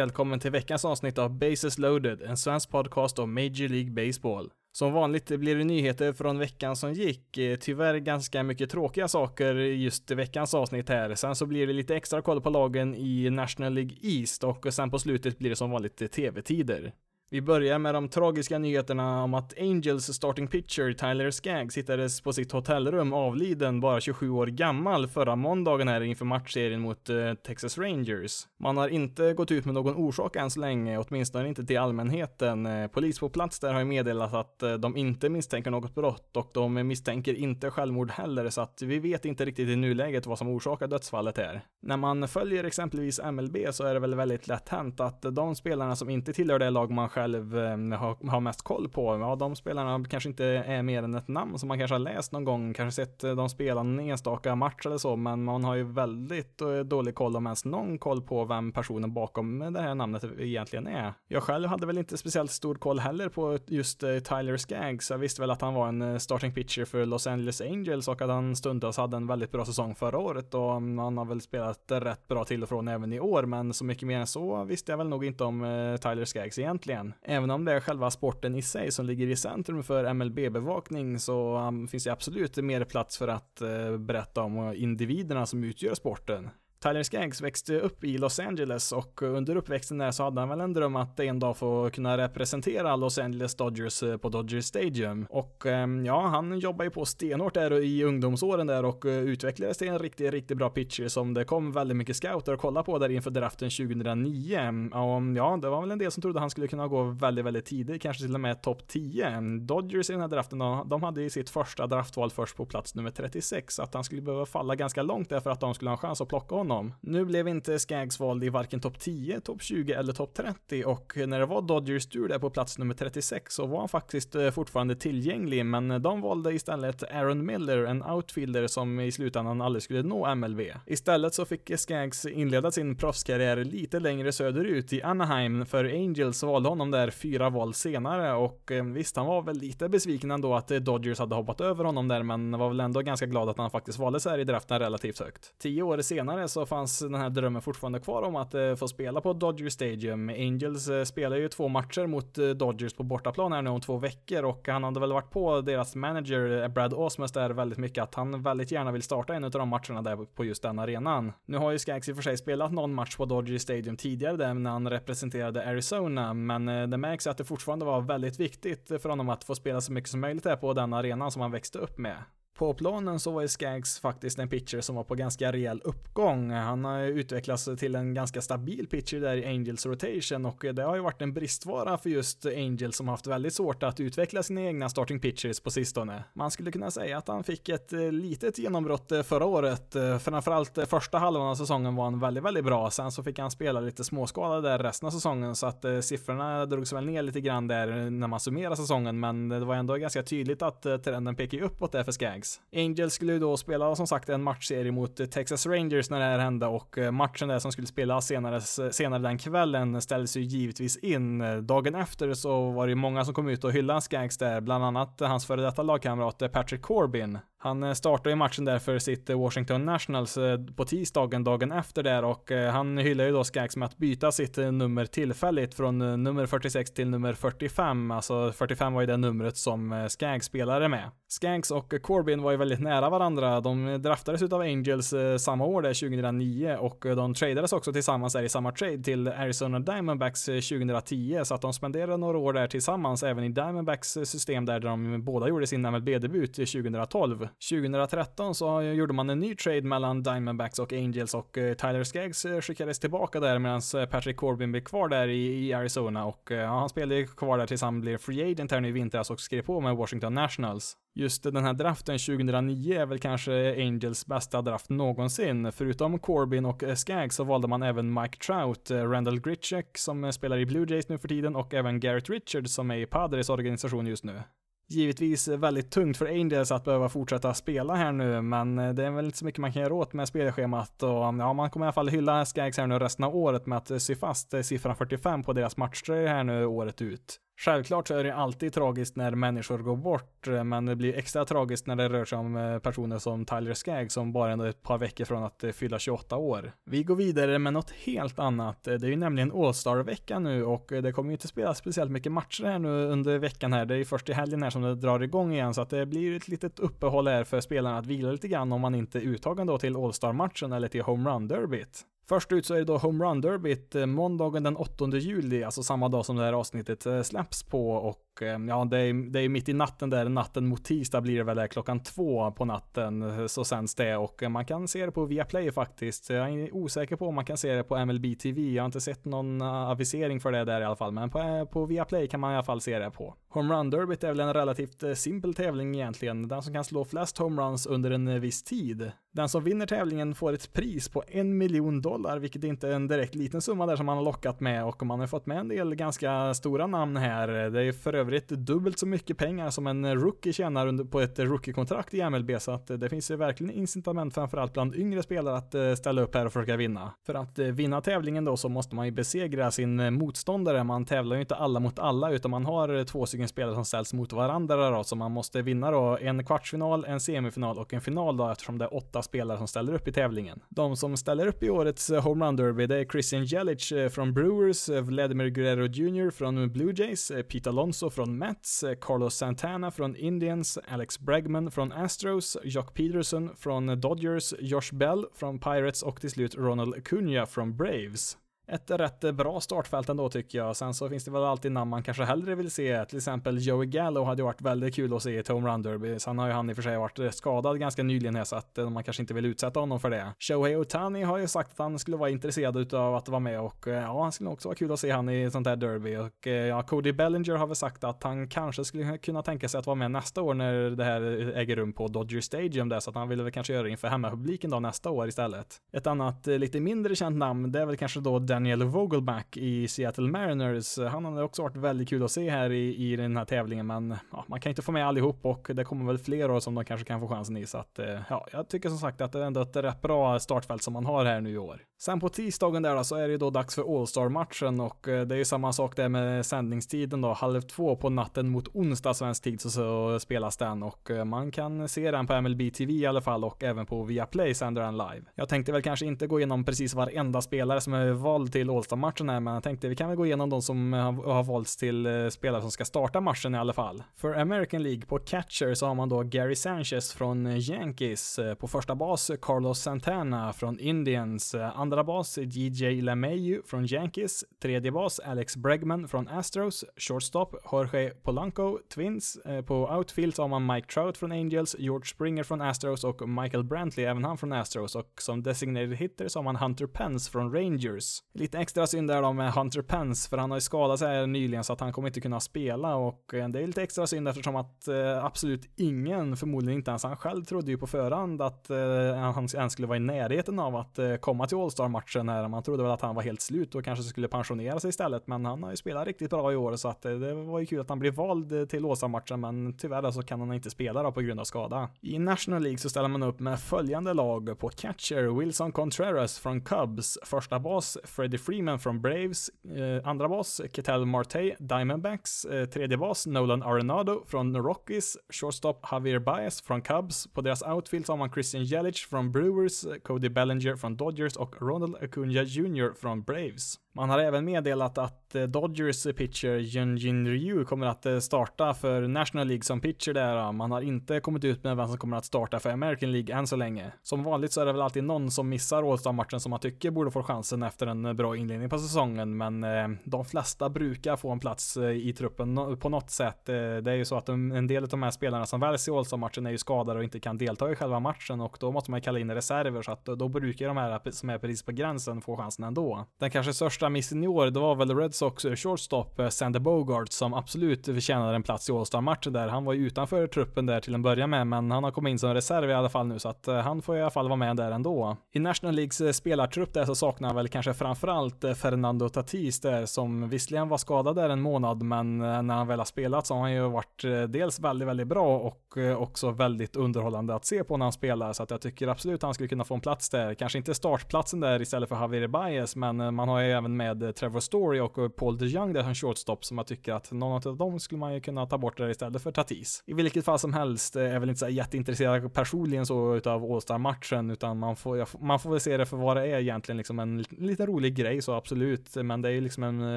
Välkommen till veckans avsnitt av Bases loaded, en svensk podcast om Major League Baseball. Som vanligt blir det nyheter från veckan som gick. Eh, tyvärr ganska mycket tråkiga saker just i veckans avsnitt här. Sen så blir det lite extra koll på lagen i National League East och sen på slutet blir det som vanligt eh, tv-tider. Vi börjar med de tragiska nyheterna om att Angels starting pitcher Tyler Skaggs hittades på sitt hotellrum avliden bara 27 år gammal förra måndagen här inför matchserien mot eh, Texas Rangers. Man har inte gått ut med någon orsak än så länge, åtminstone inte till allmänheten. Eh, polis på plats där har ju meddelat att eh, de inte misstänker något brott och de misstänker inte självmord heller, så att vi vet inte riktigt i nuläget vad som orsakar dödsfallet här. När man följer exempelvis MLB så är det väl väldigt lätt hänt att de spelarna som inte tillhör det lag man själv själv eh, har, har mest koll på, ja de spelarna kanske inte är mer än ett namn som man kanske har läst någon gång, kanske sett eh, de dem spela en enstaka match eller så, men man har ju väldigt eh, dålig koll om ens någon koll på vem personen bakom det här namnet egentligen är. Jag själv hade väl inte speciellt stor koll heller på just Tyler Skaggs. Jag visste väl att han var en starting pitcher för Los Angeles Angels och att han stundtals hade en väldigt bra säsong förra året och mm, han har väl spelat rätt bra till och från även i år, men så mycket mer än så visste jag väl nog inte om Tyler Skaggs egentligen. Även om det är själva sporten i sig som ligger i centrum för MLB-bevakning så um, finns det absolut mer plats för att eh, berätta om eh, individerna som utgör sporten. Tyler Skaggs växte upp i Los Angeles och under uppväxten där så hade han väl en dröm att en dag få kunna representera Los Angeles Dodgers eh, på Dodger Stadium. Och ehm, ja, han jobbade ju på stenhårt där i ungdomsåren där och eh, utvecklades till en riktigt, riktigt bra pitcher som det kom väldigt mycket scouter att kolla på där inför draften 2009. Och ja, det var väl en del som trodde han skulle kunna gå väldigt, väldigt tidigt, kanske till och med topp 10. Dodgers i den här draften, de hade ju sitt första draftval först på plats nummer 36, så att han skulle behöva falla ganska långt där för att de skulle ha en chans att plocka honom. Nu blev inte Skaggs vald i varken topp 10, topp 20 eller topp 30 och när det var Dodgers tur där på plats nummer 36 så var han faktiskt eh, fortfarande tillgänglig, men de valde istället Aaron Miller, en outfielder som i slutändan aldrig skulle nå MLB. Istället så fick Skaggs inleda sin proffskarriär lite längre söderut i Anaheim, för Angels valde honom där fyra val senare och eh, visst, han var väl lite besviken ändå att Dodgers hade hoppat över honom där, men var väl ändå ganska glad att han faktiskt valdes här i draften relativt högt. Tio år senare så så fanns den här drömmen fortfarande kvar om att eh, få spela på Dodger Stadium. Angels eh, spelar ju två matcher mot eh, Dodgers på bortaplan här nu om två veckor och han hade väl varit på deras manager Brad Osmus där väldigt mycket att han väldigt gärna vill starta en av de matcherna där på just den arenan. Nu har ju Skaggs i och för sig spelat någon match på Dodger Stadium tidigare där när han representerade Arizona, men det märks att det fortfarande var väldigt viktigt för honom att få spela så mycket som möjligt där på den arenan som han växte upp med. På planen så var ju Skaggs faktiskt en pitcher som var på ganska rejäl uppgång. Han har utvecklats till en ganska stabil pitcher där i Angels rotation och det har ju varit en bristvara för just Angels som haft väldigt svårt att utveckla sina egna starting pitchers på sistone. Man skulle kunna säga att han fick ett eh, litet genombrott eh, förra året. Eh, framförallt första halvan av säsongen var han väldigt, väldigt bra. Sen så fick han spela lite småskala där resten av säsongen så att siffrorna drogs väl ner lite grann där när man summerar säsongen. Men det var ändå ganska tydligt att trenden pekar uppåt där för Skaggs. Angels skulle ju då spela som sagt en matchserie mot eh, Texas Rangers när det här hände och eh, matchen där som skulle spelas senare, senare den kvällen ställdes ju givetvis in. Dagen efter så var det många som kom ut och hyllade Skanks där, bland annat hans före detta lagkamrat eh, Patrick Corbin. Han startar startade ju matchen där för sitt eh, Washington Nationals eh, på tisdagen, dagen efter där och han hyllar ju då Skaggs med att byta sitt nummer tillfälligt från nummer 46 till nummer 45. Alltså 45 var ju det numret som Skaggs spelade med. Skaggs och Corbin var ju väldigt nära varandra. De draftades utav Angels samma år där 2009 och de tradades också tillsammans där i samma trade till Arizona Diamondbacks 2010 så att de spenderade några år där tillsammans även i Diamondbacks system där de båda gjorde sin MLB-debut 2012. 2013 så gjorde man en ny trade mellan Diamondbacks och Angels och eh, Tyler Skaggs eh, skickades tillbaka där medan eh, Patrick Corbin blev kvar där i, Arizona och ja, han spelade kvar där tills han blev free agent här nu i vintras och skrev på med Washington Nationals. Just den här draften 2009 är väl kanske Angels bästa draft någonsin. Förutom Corbin och Skaggs så valde man även Mike Trout, Randall Gritchek som spelar i Blue Jays nu för tiden och även Garrett Richards som är i Padres organisation just nu givetvis väldigt tungt för Angels att behöva fortsätta spela här nu, men eh, det är väl inte så mycket man kan göra åt med spelschemat och mm, ja, man kommer i alla fall hylla Skags här nu resten av året med att sy fast eh, siffran 45 på deras matcher här nu året ut. Självklart så är det alltid tragiskt när människor går bort, eh, men det blir extra tragiskt när det rör sig om eh, personer som Tyler Skagg som bara är ett par veckor från att eh, fylla 28 år. Vi går vidare med något helt annat. Det är ju nämligen All-Star-vecka nu och det kommer ju inte spelas speciellt mycket matcher här nu under veckan här. Det är ju först i helgen här som det drar igång igen så att det blir ett litet uppehåll här för spelarna att vila lite grann om man inte är uttagen då till All-Star-matchen eller till Home Run-derbyt. Först ut så är det då Home Run Derbyt eh, måndagen den 8 juli, alltså samma dag som det här avsnittet eh, släpps på och Eh, ja, det är, det är mitt i natten där, natten mot tisdag blir det väl där klockan två på natten eh, så sänds det och eh, man kan se det på Viaplay faktiskt. Jag är osäker på om man kan se det på MLB TV. Jag har inte sett någon avisering för det där i alla fall, men på, på Viaplay kan man i alla fall se det på. Home Run Derbyt är väl en relativt simpel tävling egentligen. Den som kan slå flest homeruns under en viss tid. Den som vinner tävlingen får ett pris på en miljon dollar, vilket inte är en direkt liten summa där som man har lockat med och man har fått med en del ganska stora namn här. Det är för övrigt övrigt dubbelt så mycket pengar som en rookie tjänar under, på ett rookie-kontrakt i MLB, så att eh, det finns ju verkligen incitament framförallt bland yngre spelare att eh, ställa upp här och försöka vinna. För att eh, vinna tävlingen då så måste man ju besegra sin motståndare. Man tävlar ju inte alla mot alla, utan man har två stycken spelare som ställs mot varandra då, så man måste vinna då en kvartsfinal, en semifinal och en final då, eftersom det är åtta spelare som ställer upp i tävlingen. De som ställer upp i årets Home Run Derby, det är Christian Jelic från Brewers, Vladimir Guerrero Jr från Blue Jays, Pete Alonso från Mets, eh, Carlos Santana från Indians, Alex Bregman från Astros, Jock Peterson från Dodgers, Josh Bell från Pirates och till slut Ronald Cunha från Braves ett rätt bra startfält ändå tycker jag. Sen så finns det väl alltid namn man kanske hellre vill se. Till exempel Joey Gallo hade ju varit väldigt kul att se i Tom Run Derby. Sen har ju han i och för sig varit skadad ganska nyligen här så att eh, man kanske inte vill utsätta honom för det. Shohei Otani har ju sagt att han skulle vara intresserad utav att vara med och eh, ja, han skulle också vara kul att se han i sånt här derby. Och eh, ja, Cody Bellinger har väl sagt att han kanske skulle kunna tänka sig att vara med nästa år när det här äger rum på Dodger Stadium där, så att han ville väl kanske göra det inför hemmapubliken då nästa år istället. Ett annat lite mindre känt namn, det är väl kanske då Daniel Vogelback i Seattle Mariners. Han har också varit väldigt kul att se här i, i den här tävlingen, men ja, man kan inte få med allihop och det kommer väl fler år som de kanske kan få chansen i. Så att eh, ja, jag tycker som sagt att det är ändå ett rätt bra startfält som man har här nu i år. Sen på tisdagen där då, så är det då dags för All-Star-matchen och eh, det är ju samma sak där med sändningstiden då. Halv två på natten mot onsdag svensk tid så, så spelas den och eh, man kan se den på MLB TV i alla fall och även på Viaplay sänder den live. Jag tänkte väl kanske inte gå igenom precis varenda spelare som är vald till All-Star-matchen här, men jag tänkte vi kan väl gå igenom de som har, valts till eh, spelare som ska starta matchen i alla fall. För American League på catcher så har man då Gary Sanchez från eh, Yankees, eh, på första bas Carlos Santana från Indians, Andra bas DJ LeMayu från Yankees. Tredje bas Alex Bregman från Astros. Shortstop Jorge Polanco, Twins. På outfield så har man Mike Trout från Angels, George Springer från Astros och Michael Brantley, även han från Astros. Och som designated hitter så har man Hunter Pence från Rangers. Lite extra synd där då med Hunter Pence, för han har ju skadat sig här nyligen så att han kommer inte kunna spela och eh, det är lite extra synd eftersom att eh, absolut ingen, förmodligen inte ens han själv, trodde ju på förhand att eh, han ens skulle vara i närheten av att eh, komma till All-Star matchen här. Man trodde väl att han var helt slut och kanske skulle pensionera sig istället, men han har ju spelat riktigt bra i år så att eh, det var ju kul att han blev vald till All-Star matchen, men tyvärr så kan han inte spela då på grund av skada. I National League så ställer man upp med följande lag på catcher Wilson Contreras från Cubs, första bas Freddie Freeman från Braves, eh, andra bas Ketel Marte, Diamondbacks, eh, tredje bas Nolan Arenado från Rockies, shortstop Javier Baez från Cubs, på deras outfield så har man Christian Jelic från Brewers, Cody Bellinger från Dodgers och Ronald Acuna Jr från Braves. Man har även meddelat att eh, Dodgers pitcher Junjin Ryu kommer att eh, starta för National League som pitcher där. Man har inte kommit ut med vem som kommer att starta för American League än så länge. Som vanligt så är det väl alltid någon som missar All-Star-matchen som man tycker borde få chansen efter en eh, bra inledning på säsongen, men de flesta brukar få en plats i truppen på något sätt. Det är ju så att en del av de här spelarna som väljs i All-Star-matchen är ju skadade och inte kan delta i själva matchen och då måste man kalla in reserver så att då brukar de här som är precis på gränsen få chansen ändå. Den kanske största missen i år, det var väl Red Sox shortstop eh, Sander Bogart som absolut förtjänade en plats i All-Star-matchen där. Han var ju utanför truppen där till en början med, men han har kommit in som reserv i alla fall nu så att eh, han får i alla fall vara med där ändå. I National Leagues eh, spelartrupp där så saknar han väl kanske framförallt Fernando Tatis där som visserligen var skadad där en månad, men när han väl har spelat så har han ju varit dels väldigt, väldigt bra och också väldigt underhållande att se på när han spelar, så att jag tycker absolut att han skulle kunna få en plats där. Kanske inte startplatsen där istället för Javier Baez, men man har ju även med Trevor Story och Paul DeJong där som shortstop, som jag tycker att någon av dem skulle man ju kunna ta bort där istället för Tatis. I vilket fall som helst eh, är väl inte så jätteintresserad personligen så utav All-Star-matchen, utan man får, man får väl se det för vad det är egentligen, liksom en liten rolig grej så absolut, men det är ju liksom en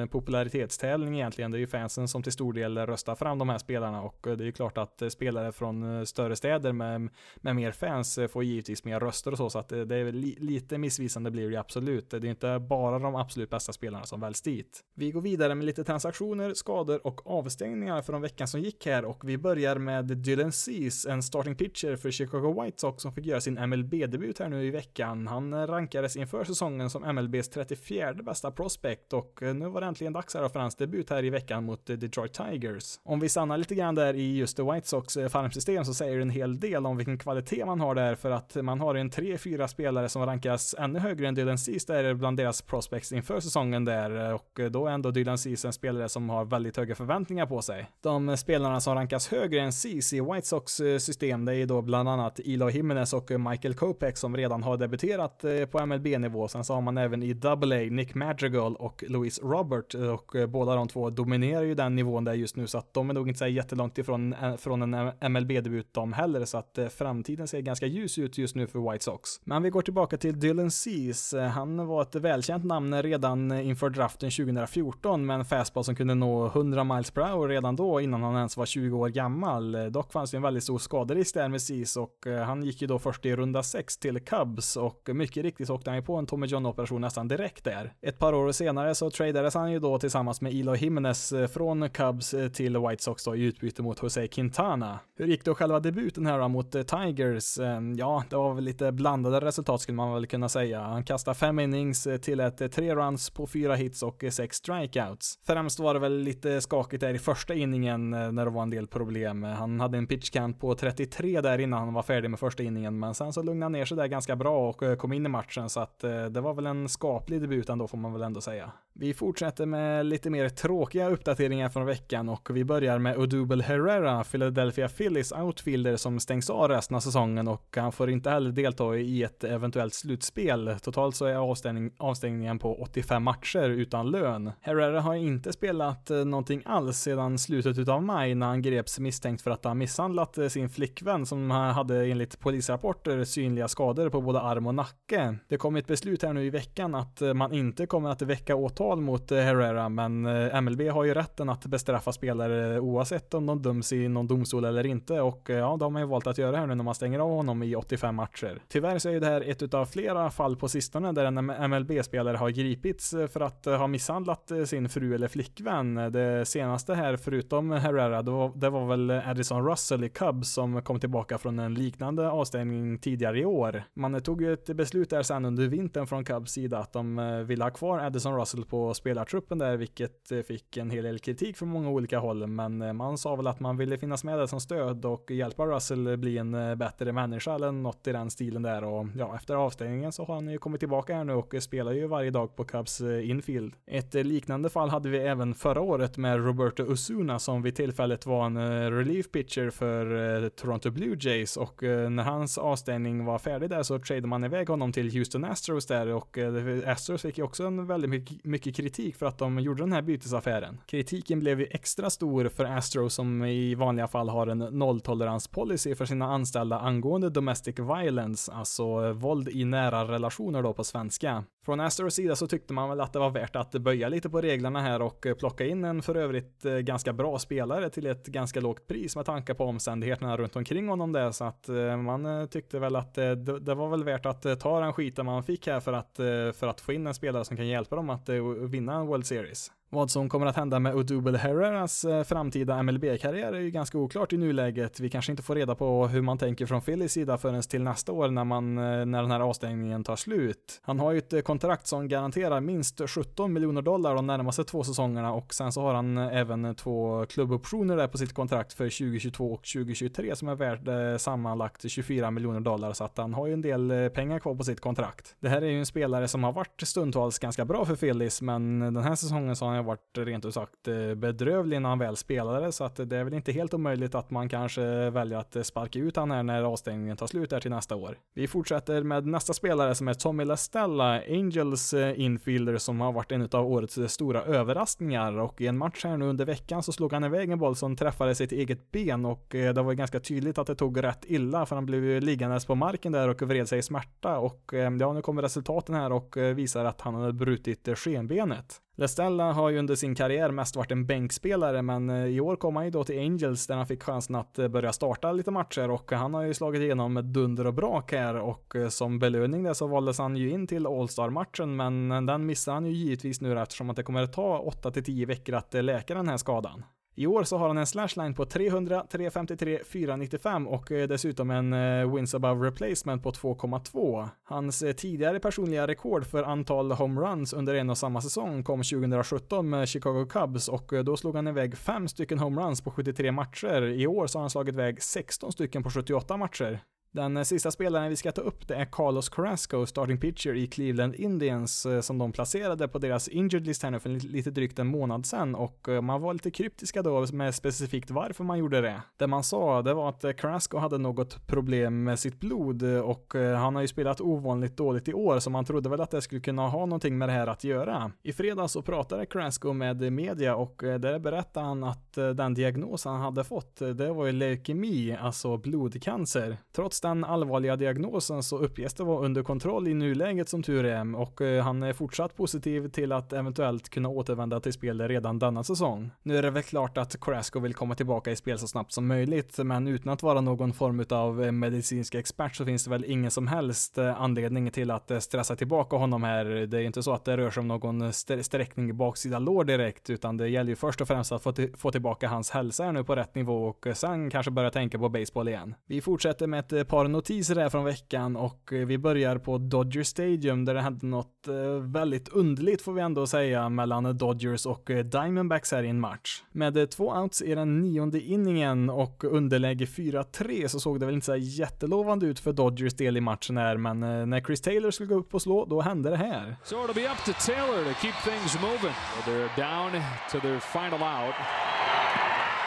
eh, popularitetstävling egentligen. Det är ju fansen som till stor del röstar fram de här spelarna och eh, det är ju klart att spelare från större städer med, med mer fans får givetvis mer röster och så, så att det är li lite missvisande blir det absolut. Det är inte bara de absolut bästa spelarna som väljs dit. Vi går vidare med lite transaktioner, skador och avstängningar från veckan som gick här och vi börjar med Dylan Cease, en starting pitcher för Chicago White Sox som fick göra sin MLB-debut här nu i veckan. Han rankades inför säsongen som MLBs 34 bästa prospect och eh, nu var det äntligen dags här för hans debut här i veckan mot eh, Detroit Tigers. Om vi stannar lite grann där i just the White Sox eh, farmsystem så säger det en hel del om vilken kvalitet man har där för att man har en 3-4 spelare som rankas ännu högre än Dylan Cease där bland deras prospects inför säsongen säsongen där eh, och eh, då är ändå Dylan Cease en spelare som har väldigt höga förväntningar på sig. De eh, spelarna som rankas högre än Cease i White Sox system det är då bland annat Eloy Jimenez och Michael Kopech som redan har debuterat på MLB-nivå. Sen så har man även i AA Nick Madrigal och Louis Robert och båda de två dominerar ju den nivån där just nu så att de är nog inte så jättelångt ifrån från en MLB-debut de heller så att framtiden ser ganska ljus ut just nu för White Sox. Men vi går tillbaka till Dylan Cease. Han var ett välkänt namn redan inför draften 2014 med en fastball som kunde nå 100 miles per hour redan då innan han ens var 20 år gammal. Dock fanns det en väldigt stor skaderisk där med Cease och eh, han gick ju då först i runda 6 till Cubs och mycket riktigt så åkte han ju på en Tommy John operation nästan direkt där. Ett par år senare så tradades han ju då tillsammans med Eloy Jimenez eh, från Cubs eh, till White Sox då i utbyte mot Jose Quintana. Hur gick då själva debuten här då mot Tigers? Ehm, ja, det var väl lite blandade resultat skulle man väl kunna säga. Han kastade fem innings till ett tre runs på fyra hits och sex strikeouts. Främst var det väl lite skakigt där i första inningen eh, när det var en del problem. Han hade en pitch count på 33 där innan han var färdig med första inningen, men sen så lugnade han ner sig där ganska bra och eh, kom in i matchen så att eh, det var väl en skaplig debut ändå får man väl ändå säga. Vi fortsätter med lite mer tråkiga uppdateringar från veckan och vi börjar med Odubel Herrera, Philadelphia Phillies outfielder som stängs av resten av säsongen och han får inte heller delta i ett eventuellt slutspel. Totalt så är avstängning, avstängningen på 85 matcher utan lön. Herrera har inte spelat eh, någonting alls sedan slutet utav maj när han greps misstänkt för att ha misshandlat eh, sin flickvän som hade enligt polisrapporter synliga skador på både arm och nacke. Det kom ett beslut här nu i veckan att eh, man inte kommer att väcka åtal mot Herrera, men MLB har ju rätten att bestraffa spelare oavsett om de döms i någon domstol eller inte och ja, de har ju valt att göra här nu när man stänger av honom i 85 matcher. Tyvärr så är ju det här ett utav flera fall på sistone där en MLB-spelare har gripits Eh, för att eh, ha misshandlat eh, sin fru eller flickvän. Det senaste här, förutom Herrera, det var väl Addison Russell i Cubs som kom tillbaka från en liknande avstängning tidigare i år. Man tog ju ett beslut där sen under vintern från Cubs sida att de ville ha kvar Addison Russell på spelartruppen där, vilket fick en hel del kritik från många olika håll. Men man sa väl att man ville finnas med där som stöd och hjälpa Russell bli en bättre människa eller något i den stilen där. Och ja, efter avstängningen så har han ju kommit tillbaka här nu och spelar ju varje dag på Cubs Eh, infield. Ett eh, liknande fall hade vi även förra året med Roberto Osuna som vid tillfället var en eh, relief pitcher för Toronto Blue Jays och när hans avstängning var färdig där så tradade man iväg honom till Houston Astros där och Astros fick ju också en väldigt mycket kritik för att de gjorde den här bytesaffären. Kritiken blev ju extra stor för Astros som i vanliga fall har en nolltoleranspolicy för sina anställda angående domestic violence, alltså våld i nära relationer då på svenska. Från Astros sida så tyckte man väl att det var värt att böja lite på reglerna här och eh, plocka in en för övrigt eh, ganska bra spelare till ett ganska lågt pris med tanke på omständigheterna runt omkring honom där så att eh, man tyckte väl att det, det var väl värt att ta den skiten man fick här för att, för att få in en spelare som kan hjälpa dem att vinna en World Series. Vad som kommer att hända med Odubel Herreras eh, framtida MLB-karriär är ju ganska oklart i nuläget. Vi kanske inte får reda på hur man tänker från Phillys sida förrän till nästa år när, man, eh, när den här avstängningen tar slut. Han har ju ett eh, kontrakt som garanterar minst 17 miljoner dollar de närmaste två säsongerna och sen så har han även två klubboptioner där på sitt kontrakt för 2022 och 2023 som är värd sammanlagt 24 miljoner dollar så att han har ju en del pengar kvar på sitt kontrakt. Det här är ju en spelare som har varit stundtals ganska bra för Phillys men den här säsongen så har han varit rent ut sagt eh, bedrövlig när han väl spelade så att det är väl inte helt omöjligt att man kanske väljer att eh, sparka ut han här när avstängningen tar slut där till nästa år. Vi fortsätter med nästa spelare som är Tommy Lestella, Angels eh, infielder som har varit en av årets stora överraskningar och i en match här nu under veckan så slog han iväg en boll som träffade sitt eget ben och det var ganska tydligt att det tog rätt illa för han blev ju liggandes på marken där och vred sig i smärta och ja, nu kommer resultaten här och visar att han hade brutit skenbenet. Lestella har ju under sin karriär mest varit en bänkspelare, men eh, i år kom han ju då till Angels där han fick chansen att eh, börja starta lite matcher och han har ju slagit igenom med dunder och brak här och eh, som belöning där så valdes han ju in till All-Star-matchen, men den missar han ju givetvis nu eftersom att det kommer att ta 8-10 veckor att läka den här skadan. I år så har han en slashline på 300, 353, 495 och eh, dessutom en eh, wins above replacement på 2,2. Hans eh, tidigare personliga rekord för antal homeruns under en och samma säsong kom 2017 med Chicago Cubs och då slog han iväg fem stycken homeruns på 73 matcher. I år så har han slagit iväg 16 stycken på 78 matcher. Den sista spelaren vi ska ta upp det är Carlos Carrasco, starting pitcher i Cleveland Indians, eh, som de placerade på deras injured list här nu för lite drygt en månad sedan och eh, man var lite kryptiska då med specifikt varför man gjorde det. Det man sa, det var att Carrasco hade något problem med sitt blod eh, och han har ju spelat ovanligt dåligt i år så man trodde väl att det skulle kunna ha någonting med det här att göra. I fredags så pratade Carrasco med media och där berättade han att den diagnos han hade fått, det var ju leukemi, alltså blodcancer. Trots den allvarliga diagnosen så uppges det vara under kontroll i nuläget som tur är och eh, han är fortsatt positiv till att eventuellt kunna återvända till spel redan denna säsong. Nu är det väl klart att Carrasco vill komma tillbaka i spel så snabbt som möjligt, men utan att vara någon form av eh, medicinsk expert så finns det väl ingen som helst eh, anledning till att stressa tillbaka honom här. Det är inte så att det rör sig om någon sträckning i baksida lår direkt, utan det gäller ju först och främst att få, få tillbaka hans hälsa här nu på rätt nivå och sen kanske börja tänka på baseball igen. Vi fortsätter med ett par notiser här från veckan och eh, vi börjar på Dodger Stadium där det hände något eh, väldigt underligt får vi ändå säga mellan Dodgers och eh, Diamondbacks här i en match. Med två outs i den nionde inningen och underläge 4-3 så såg det väl inte så jättelovande ut för Dodgers del i matchen här men när Chris Taylor skulle gå upp och slå då hände det här. So it'll be up to Taylor to keep things moving. They're down to their final out.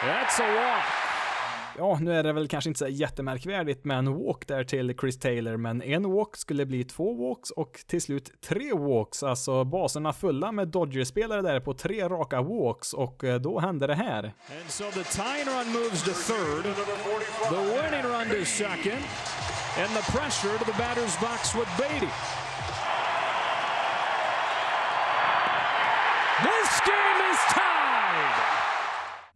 That's a walk ja, nu är det väl kanske inte så jättemärkvärdigt med en walk där till Chris Taylor, men en walk skulle bli två walks och till slut tre walks, alltså baserna fulla med Dodgers-spelare där på tre raka walks och eh, då hände det här. And so the tying run moves to third, the winning run to second, and the pressure to the batter's box with Beatty.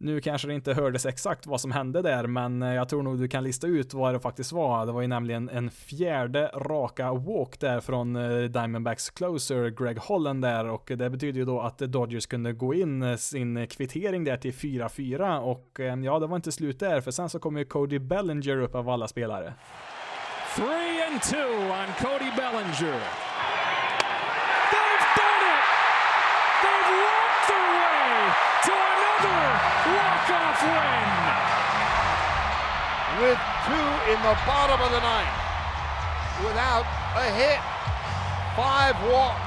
Nu kanske det inte hördes exakt vad som hände där, men eh, jag tror nog du kan lista ut vad det faktiskt var. Det var ju nämligen en fjärde raka walk där från eh, Diamondbacks closer Greg Holland där och det betyder ju då att Dodgers kunde gå in eh, sin kvittering där till 4-4 och ja, det var inte slut där för sen så kom ju Cody Bellinger upp av alla spelare. 3 and 2 on Cody Bellinger. Walk-off win. With two in the bottom of the ninth, without a hit, five walks.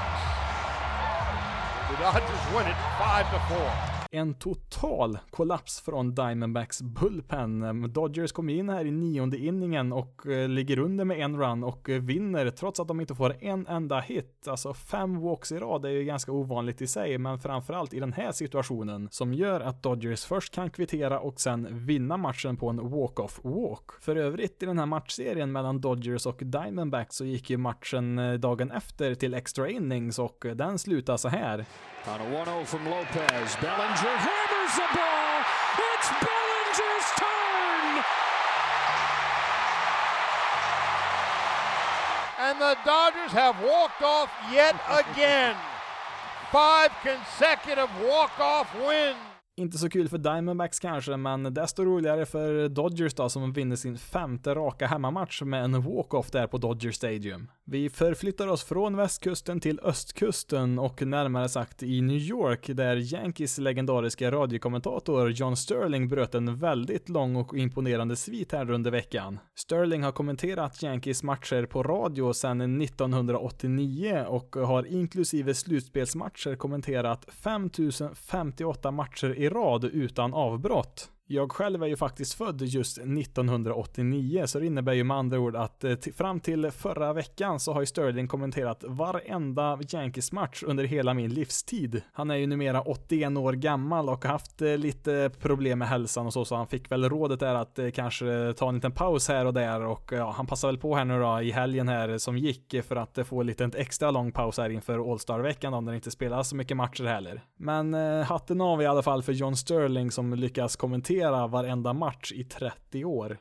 The Dodgers win it five to four. En total kollaps från Diamondbacks bullpen. Dodgers kommer in här i nionde inningen och eh, ligger under med en run och eh, vinner trots att de inte får en enda hit. Alltså fem walks i rad är ju ganska ovanligt i sig, men framförallt i den här situationen som gör att Dodgers först kan kvittera och sen vinna matchen på en walk-off walk. För övrigt i den här matchserien mellan Dodgers och Diamondbacks så gick ju matchen eh, dagen efter till extra innings och den slutar så här. On a 1-0 from Lopez, Bellinger hammers the ball. It's Bellinger's turn. And the Dodgers have walked off yet again. Five consecutive walk-off wins. Inte så kul för Diamondbacks kanske, men desto roligare för Dodgers då som vinner sin femte raka hemmamatch med en walk-off där på Dodger Stadium. Vi förflyttar oss från västkusten till östkusten och närmare sagt i New York där Yankees legendariska radiokommentator John Sterling bröt en väldigt lång och imponerande svit här under veckan. Sterling har kommenterat Yankees matcher på radio sedan 1989 och har inklusive slutspelsmatcher kommenterat 5058 matcher i rad utan avbrott. Jag själv är ju faktiskt född just 1989, så det innebär ju med andra ord att eh, fram till förra veckan så har ju Sterling kommenterat varenda Yankees match under hela min livstid. Han är ju numera 81 år gammal och har haft eh, lite problem med hälsan och så, så han fick väl rådet där att eh, kanske ta en liten paus här och där och ja, han passar väl på här nu då i helgen här som gick för att få lite en extra lång paus här inför All Star-veckan då, när det inte spelas så mycket matcher heller. Men hatten av i alla fall för John Sterling som lyckas kommentera kommentera varenda match i 30 år.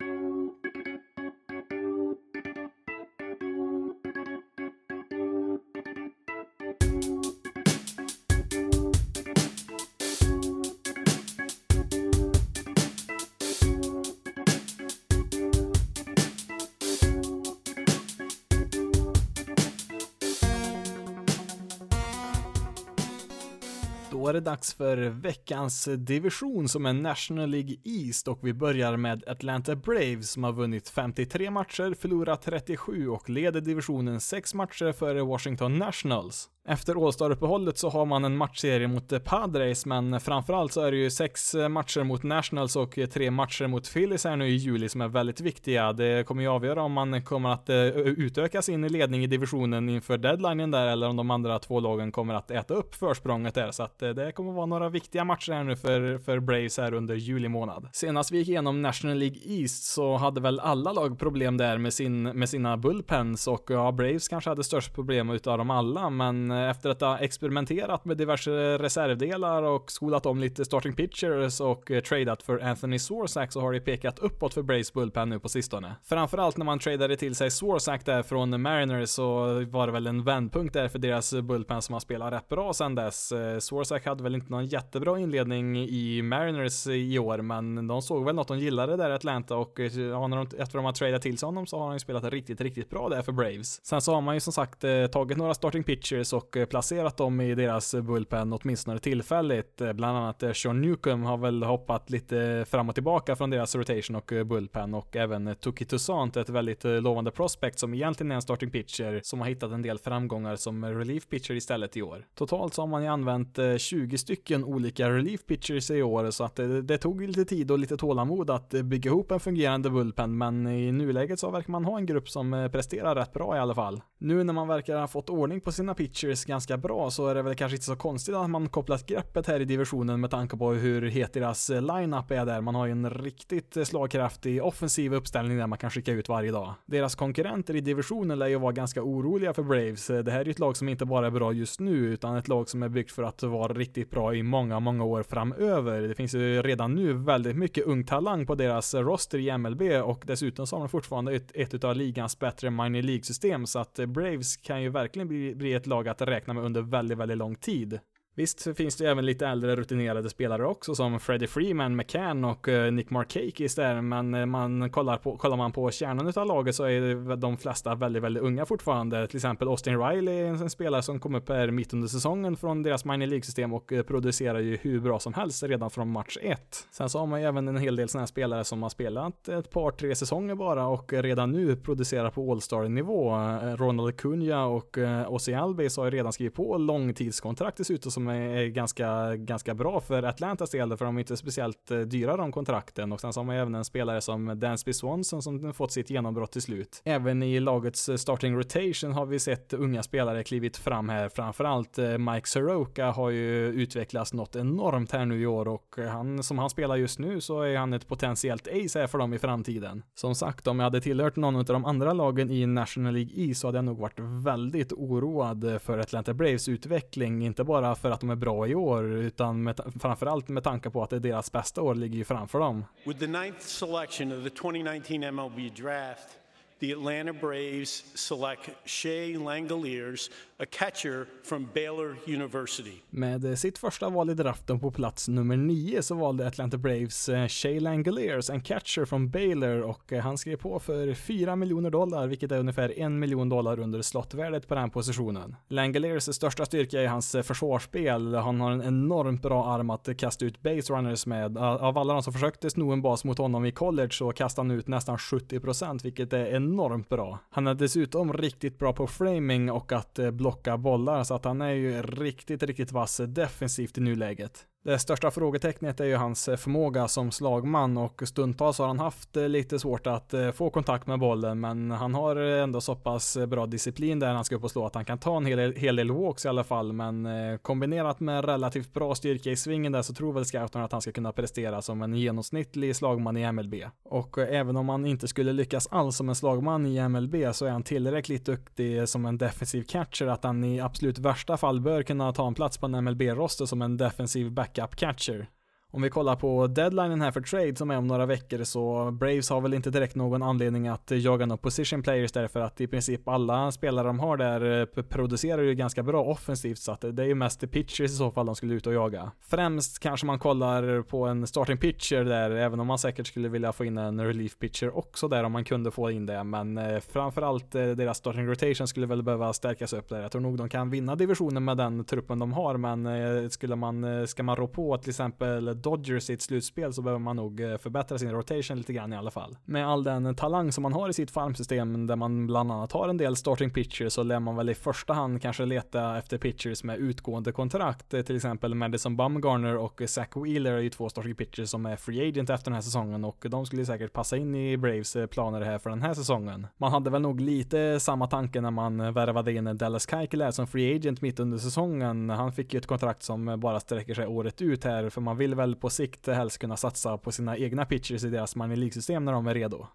Då är det dags för veckans division som är National League East och vi börjar med Atlanta Braves som har vunnit 53 matcher, förlorat 37 och leder divisionen 6 matcher före Washington Nationals. Efter All-Star-uppehållet så har man en matchserie mot eh, Padres, men framförallt så är det ju sex eh, matcher mot Nationals och eh, tre matcher mot Phillies här nu i juli som är väldigt viktiga. Det kommer ju avgöra om man kommer att utöka sin ledning i divisionen inför deadlinen där, eller om de andra två lagen kommer att äta upp försprånget där, så att det kommer vara några viktiga matcher här nu för, för Braves här under juli månad. Senast vi gick igenom National League East så hade väl alla lag problem där med, sin, med sina bullpens och ja, Braves kanske hade störst problem utav dem alla, men Eh, efter att ha experimenterat med diverse reservdelar och skolat om lite starting pitchers och eh, tradat för Anthony Swarsack så har det pekat uppåt för Braves Bullpen nu på sistone. Framförallt när man tradade till sig Swarsack där från Mariners så var det väl en vändpunkt där för deras Bullpen som har spelat rätt bra sedan dess. Eh, hade väl inte någon jättebra inledning i Mariners i år, men de såg väl något de gillade där i Atlanta och eh, ja, när de, efter de har tradat till sig honom så har han ju spelat riktigt, riktigt bra där för Braves. Sen så har man ju som sagt tagit några starting pitchers och och placerat dem i deras bullpen åtminstone tillfälligt. Bland annat Sean Newcomb har väl hoppat lite fram och tillbaka från deras rotation och bullpen och även Tuki Toussaint, ett väldigt lovande prospect som egentligen är en starting pitcher som har hittat en del framgångar som relief pitcher istället i år. Totalt så har man ju använt eh, 20 stycken olika relief pitchers i år så att eh, det, det tog lite tid och lite tålamod att bygga ihop en fungerande bullpen men i nuläget så verkar man ha en grupp som eh, presterar rätt bra i alla fall. Nu när man verkar ha fått ordning på sina pitchers ganska bra så är det väl kanske inte så konstigt att man kopplat greppet här i divisionen med tanke på hur het deras lineup är där. Man har ju en riktigt slagkraftig offensiv uppställning där man kan skicka ut varje dag. Deras konkurrenter i divisionen lär ju vara ganska oroliga för Braves. Det här är ju ett lag som inte bara är bra just nu utan ett lag som är byggt för att vara riktigt bra i många, många år framöver. Det finns ju redan nu väldigt mycket ung talang på deras roster i MLB och dessutom så har de fortfarande ett, ett av ligans bättre minor League-system så att Braves kan ju verkligen bli, bli ett lag att räkna med under väldigt, väldigt lång tid. Visst finns det ju även lite äldre rutinerade spelare också som Freddie Freeman, McCann och eh, Nick Markakis där, men eh, man kollar, på, kollar man på kärnan av laget så är de flesta väldigt, väldigt unga fortfarande. Till exempel Austin Riley, en spelare som kom upp här mitt under säsongen från deras minor League-system och eh, producerar ju hur bra som helst redan från match 1. Sen så har man ju även en hel del sådana här spelare som har spelat ett par, tre säsonger bara och redan nu producerar på All-Star-nivå. Ronald Cunha och Ossi Albies har ju redan skrivit på långtidskontrakt dessutom som som är ganska, ganska bra för Atlantas del, för de är inte speciellt eh, dyra de kontrakten. Och sen så har man även en spelare som Dansby Swanson som fått sitt genombrott till slut. Även i lagets eh, starting rotation har vi sett unga spelare klivit fram här. Framförallt eh, Mike Soroka har ju utvecklats något enormt här nu i år och han, som han spelar just nu så är han ett potentiellt ace här för dem i framtiden. Som sagt, om jag hade tillhört någon av de andra lagen i National League E så hade jag nog varit väldigt oroad för Atlanta Braves utveckling, inte bara för att att de är bra i år, utan med, framförallt med tanke på att det är deras bästa år ligger ju framför dem. With the ninth selection of the 2019 MLB draft, the Atlanta Braves select Shea Langoliers, a catcher from Baylor University. Med sitt första val i draften på plats nummer 9 så valde Atlanta Braves eh, Shea Langoliers, en catcher från Baylor och eh, han skrev på för 4 miljoner dollar, vilket är ungefär 1 miljon dollar under slottvärdet på den positionen. Langoliers största styrka är hans eh, försvarsspel. Han har en enormt bra arm att kasta ut base runners med. Av alla de som försökte sno en bas mot honom i college så kastade han ut nästan 70%, vilket är enormt bra. Han är dessutom riktigt bra på framing och att eh, blocka bollar, så att han är ju riktigt, riktigt vass defensivt i nuläget. Det största frågetecknet är ju hans eh, förmåga som slagman och stundtals har han haft eh, lite svårt att eh, få kontakt med bollen men han har ändå så pass bra disciplin där han ska upp och slå att han kan ta en hel, hel del walks i alla fall men kombinerat med relativt bra styrka i svingen där så tror väl scouterna att han ska kunna prestera som en genomsnittlig slagman i MLB. Och även om han inte skulle lyckas alls som en slagman i MLB så är han tillräckligt duktig som en defensiv catcher att han i absolut värsta fall bör kunna ta en plats på en MLB-roster som en defensiv back backup catcher. Om vi kollar på deadlinen här för trade som är om några veckor så Braves har väl inte direkt någon anledning att jaga några position players därför att i princip alla spelare de har där eh, producerar ju ganska bra offensivt så att det är ju mest pitchers i så fall de skulle ut och jaga. Främst kanske man kollar på en starting pitcher där även om man säkert skulle vilja få in en relief pitcher också där om man kunde få in det men eh, framförallt eh, deras starting rotation skulle väl behöva stärkas upp där. Jag tror nog de kan vinna divisionen med den truppen de har men skulle man, ska man rå på till exempel Dodgers i ett slutspel så behöver man nog eh, förbättra sin rotation lite grann i alla fall. Med all den talang som man har i sitt farmsystem där man bland annat har en del starting pitchers så lär man väl i första hand kanske leta efter pitchers med utgående kontrakt. Eh, till exempel Madison Bumgarner och Zach Wheeler är ju två starting pitchers som är free agent efter den här säsongen och de skulle säkert passa in i Braves eh, planer här för den här säsongen. Man hade väl nog lite samma tanke när man värvade in Dallas Keuchel som free agent mitt under säsongen. Han fick ju ett kontrakt som bara sträcker sig året ut här för man vill väl på sikt helst kunna satsa på sina egna pitchers i deras money League-system när de är redo.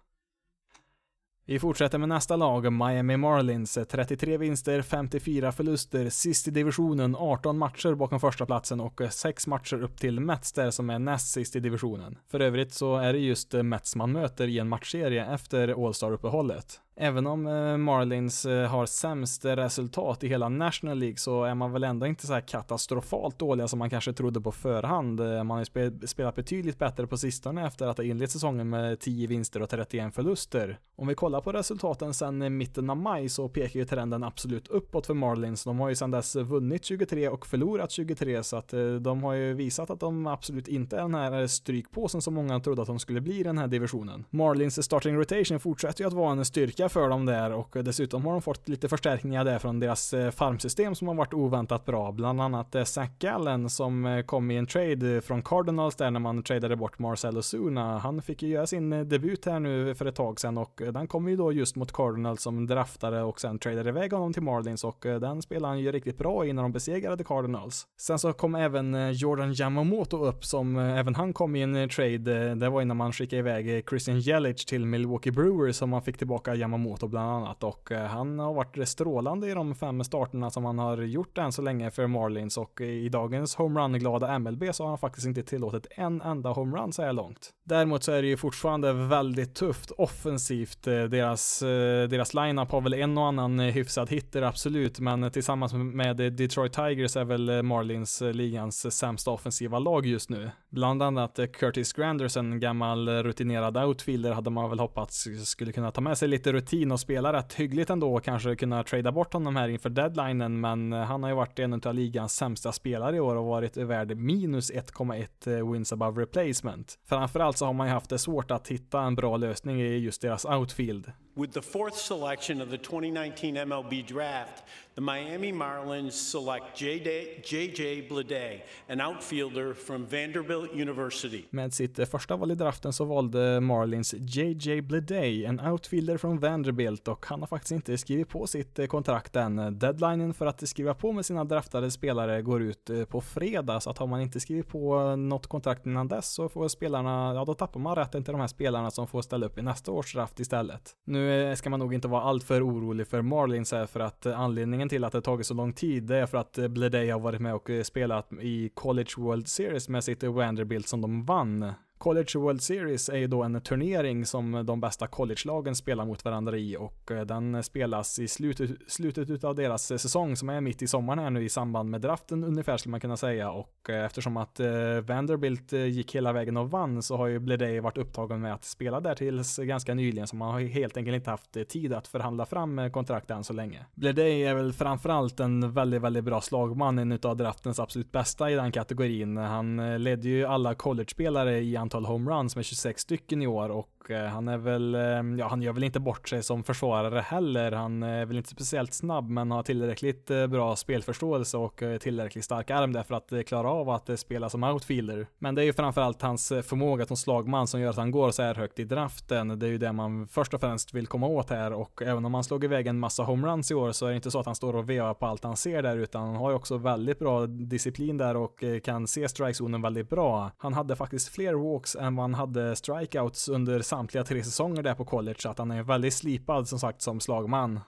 Vi fortsätter med nästa lag, Miami Marlins. 33 vinster, 54 förluster, sist i divisionen, 18 matcher bakom första platsen och 6 matcher upp till Mets där som är näst sist i divisionen. För övrigt så är det just Mets man möter i en matchserie efter All-Star-uppehållet. Även om eh, Marlins eh, har sämst resultat i hela National League så är man väl ändå inte så här katastrofalt dåliga som man kanske trodde på förhand. Eh, man har ju spelat betydligt bättre på sistone efter att ha inlett säsongen med 10 vinster och 31 förluster. Om vi kollar på resultaten sedan mitten av maj så pekar ju trenden absolut uppåt för Marlins. De har ju sedan dess vunnit 23 och förlorat 23 så att de har ju visat att de absolut inte är den här strykpåsen som många trodde att de skulle bli i den här divisionen. Marlins starting rotation fortsätter ju att vara en styrka för dem där och dessutom har de fått lite förstärkningar där från deras eh, farmsystem som har varit oväntat bra. Bland annat eh, Zach Gallen som eh, kom i en trade från Cardinals där när man tradade bort Marcel Osuna. Han fick ju göra sin eh, debut här nu för ett tag sedan och den kom ju då just mot Cardinals som draftade och sen tradade iväg honom till Marlins och den spelade han ju riktigt bra i när de besegrade Cardinals. Sen så kom även Jordan Yamamoto upp som även han kom i en trade. Det var innan man skickade iväg Christian Jelic till Milwaukee Brewers som man fick tillbaka Yamamoto Yamamoto bland annat och eh, han har varit strålande i de fem starterna som han har gjort än så länge för Marlins och i dagens homerun-glada MLB så har han faktiskt inte tillåtit en enda homerun så här långt. Däremot så är det ju fortfarande väldigt tufft offensivt. Eh, deras eh, deras, line-up har väl en och annan hyfsad hitter absolut, men tillsammans med Detroit Tigers är väl Marlins ligans sämsta offensiva lag just nu. Bland annat Curtis Granderson, gammal rutinerad outfielder, hade man väl hoppats skulle kunna ta med sig lite rutin och spelar rätt hyggligt ändå och kanske kunna trada bort honom här inför deadlinen men eh, han har ju varit en av ligans sämsta spelare i år och varit värd minus 1,1 eh, wins above replacement. Framförallt så har man ju haft det svårt att hitta en bra lösning i just deras outfield. With the fourth selection of the 2019 MLB draft, the Miami Marlins select J.J. Bleday, an outfielder from Vanderbilt University. Med sitt första val i draften så valde Marlins J.J. Bleday, en outfielder från Vanderbilt och han har faktiskt inte skrivit på sitt kontrakt än. Deadlinen för att skriva på med sina draftade spelare går ut eh, på fredag, så att har man inte skrivit på eh, något kontrakt innan dess så får spelarna, ja då tappar man rätten till de här spelarna som får ställa upp i nästa års draft istället. Nu Eh, ska man nog inte vara alltför orolig för Marlins här för att eh, anledningen till att det tagit så lång tid det är för att eh, Bleday har varit med och spelat i College World Series med sitt Vanderbilt som de vann. College World Series är ju då en turnering som de bästa college-lagen spelar mot varandra i och eh, den spelas i slutet, slutet utav deras eh, säsong som är mitt i sommaren här nu i samband med draften ungefär skulle man kunna säga och eh, eftersom att Vanderbilt gick hela vägen och vann så har ju Bleday varit upptagen med att spela där tills ganska nyligen så man har helt enkelt inte haft tid att förhandla fram kontrakt än så länge. Bleday är väl framförallt en väldigt, väldigt bra slagman, en utav draftens absolut bästa i den kategorin. Han ledde ju alla college-spelare i antal antal homeruns med 26 stycken i år och och eh, han är väl, eh, ja han gör väl inte bort sig som försvarare heller. Han är väl inte speciellt snabb men har tillräckligt eh, bra spelförståelse och tillräckligt stark arm där för att klara av att spela som outfielder. Men det är ju framförallt hans förmåga som slagman som gör att han går så här högt i draften. Det är ju det man först och främst vill komma åt här och även om han slog iväg en massa homeruns i år så är det inte så att han står och vevar på allt han ser där utan han har ju också väldigt bra disciplin där och kan se strikezonen väldigt bra. Han hade faktiskt fler walks än vad han hade strikeouts under samtliga tre säsonger där på college, så att han är väldigt slipad som sagt som slagman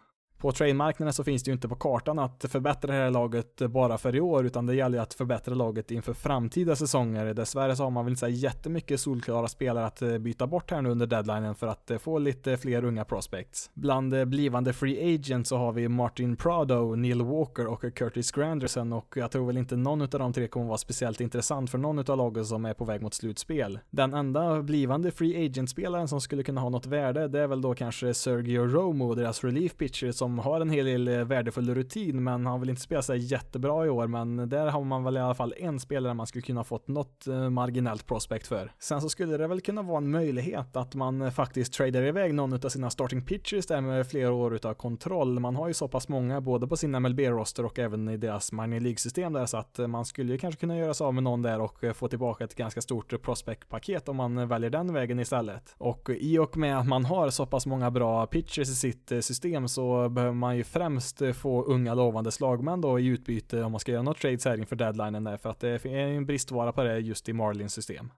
på trademarknaden så finns det ju inte på kartan att förbättra det här laget bara för i år, utan det gäller ju att förbättra laget inför framtida säsonger. Dessvärre så har man väl inte så jättemycket solklara spelare att eh, byta bort här nu under deadlinen för att eh, få lite fler unga prospects. Bland eh, blivande free agents så har vi Martin Prado, Neil Walker och Curtis Granderson och jag tror väl inte någon av de tre kommer vara speciellt intressant för någon av lagen som är på väg mot slutspel. Den enda blivande free agent-spelaren som skulle kunna ha något värde, det är väl då kanske Sergio Romo, deras relief pitcher som har en hel del eh, värdefull rutin, men han vill inte spela sig jättebra i år, men där har man väl i alla fall en spelare man skulle kunna fått något eh, marginellt prospect för. Sen så skulle det väl kunna vara en möjlighet att man eh, faktiskt tradar iväg någon av sina starting pitchers där med flera år utav kontroll. Man har ju så pass många både på sin MLB-roster och även i deras minor League-system där så att man skulle ju kanske kunna göra sig av med någon där och få tillbaka ett ganska stort prospect-paket om man väljer den vägen istället. Och i och med att man har så pass många bra pitchers i sitt system så behöver man ju främst eh, få unga lovande slagmän då i utbyte om man ska göra något trades här inför deadlinen där, för att det är en bristvara på det just i Marlins system.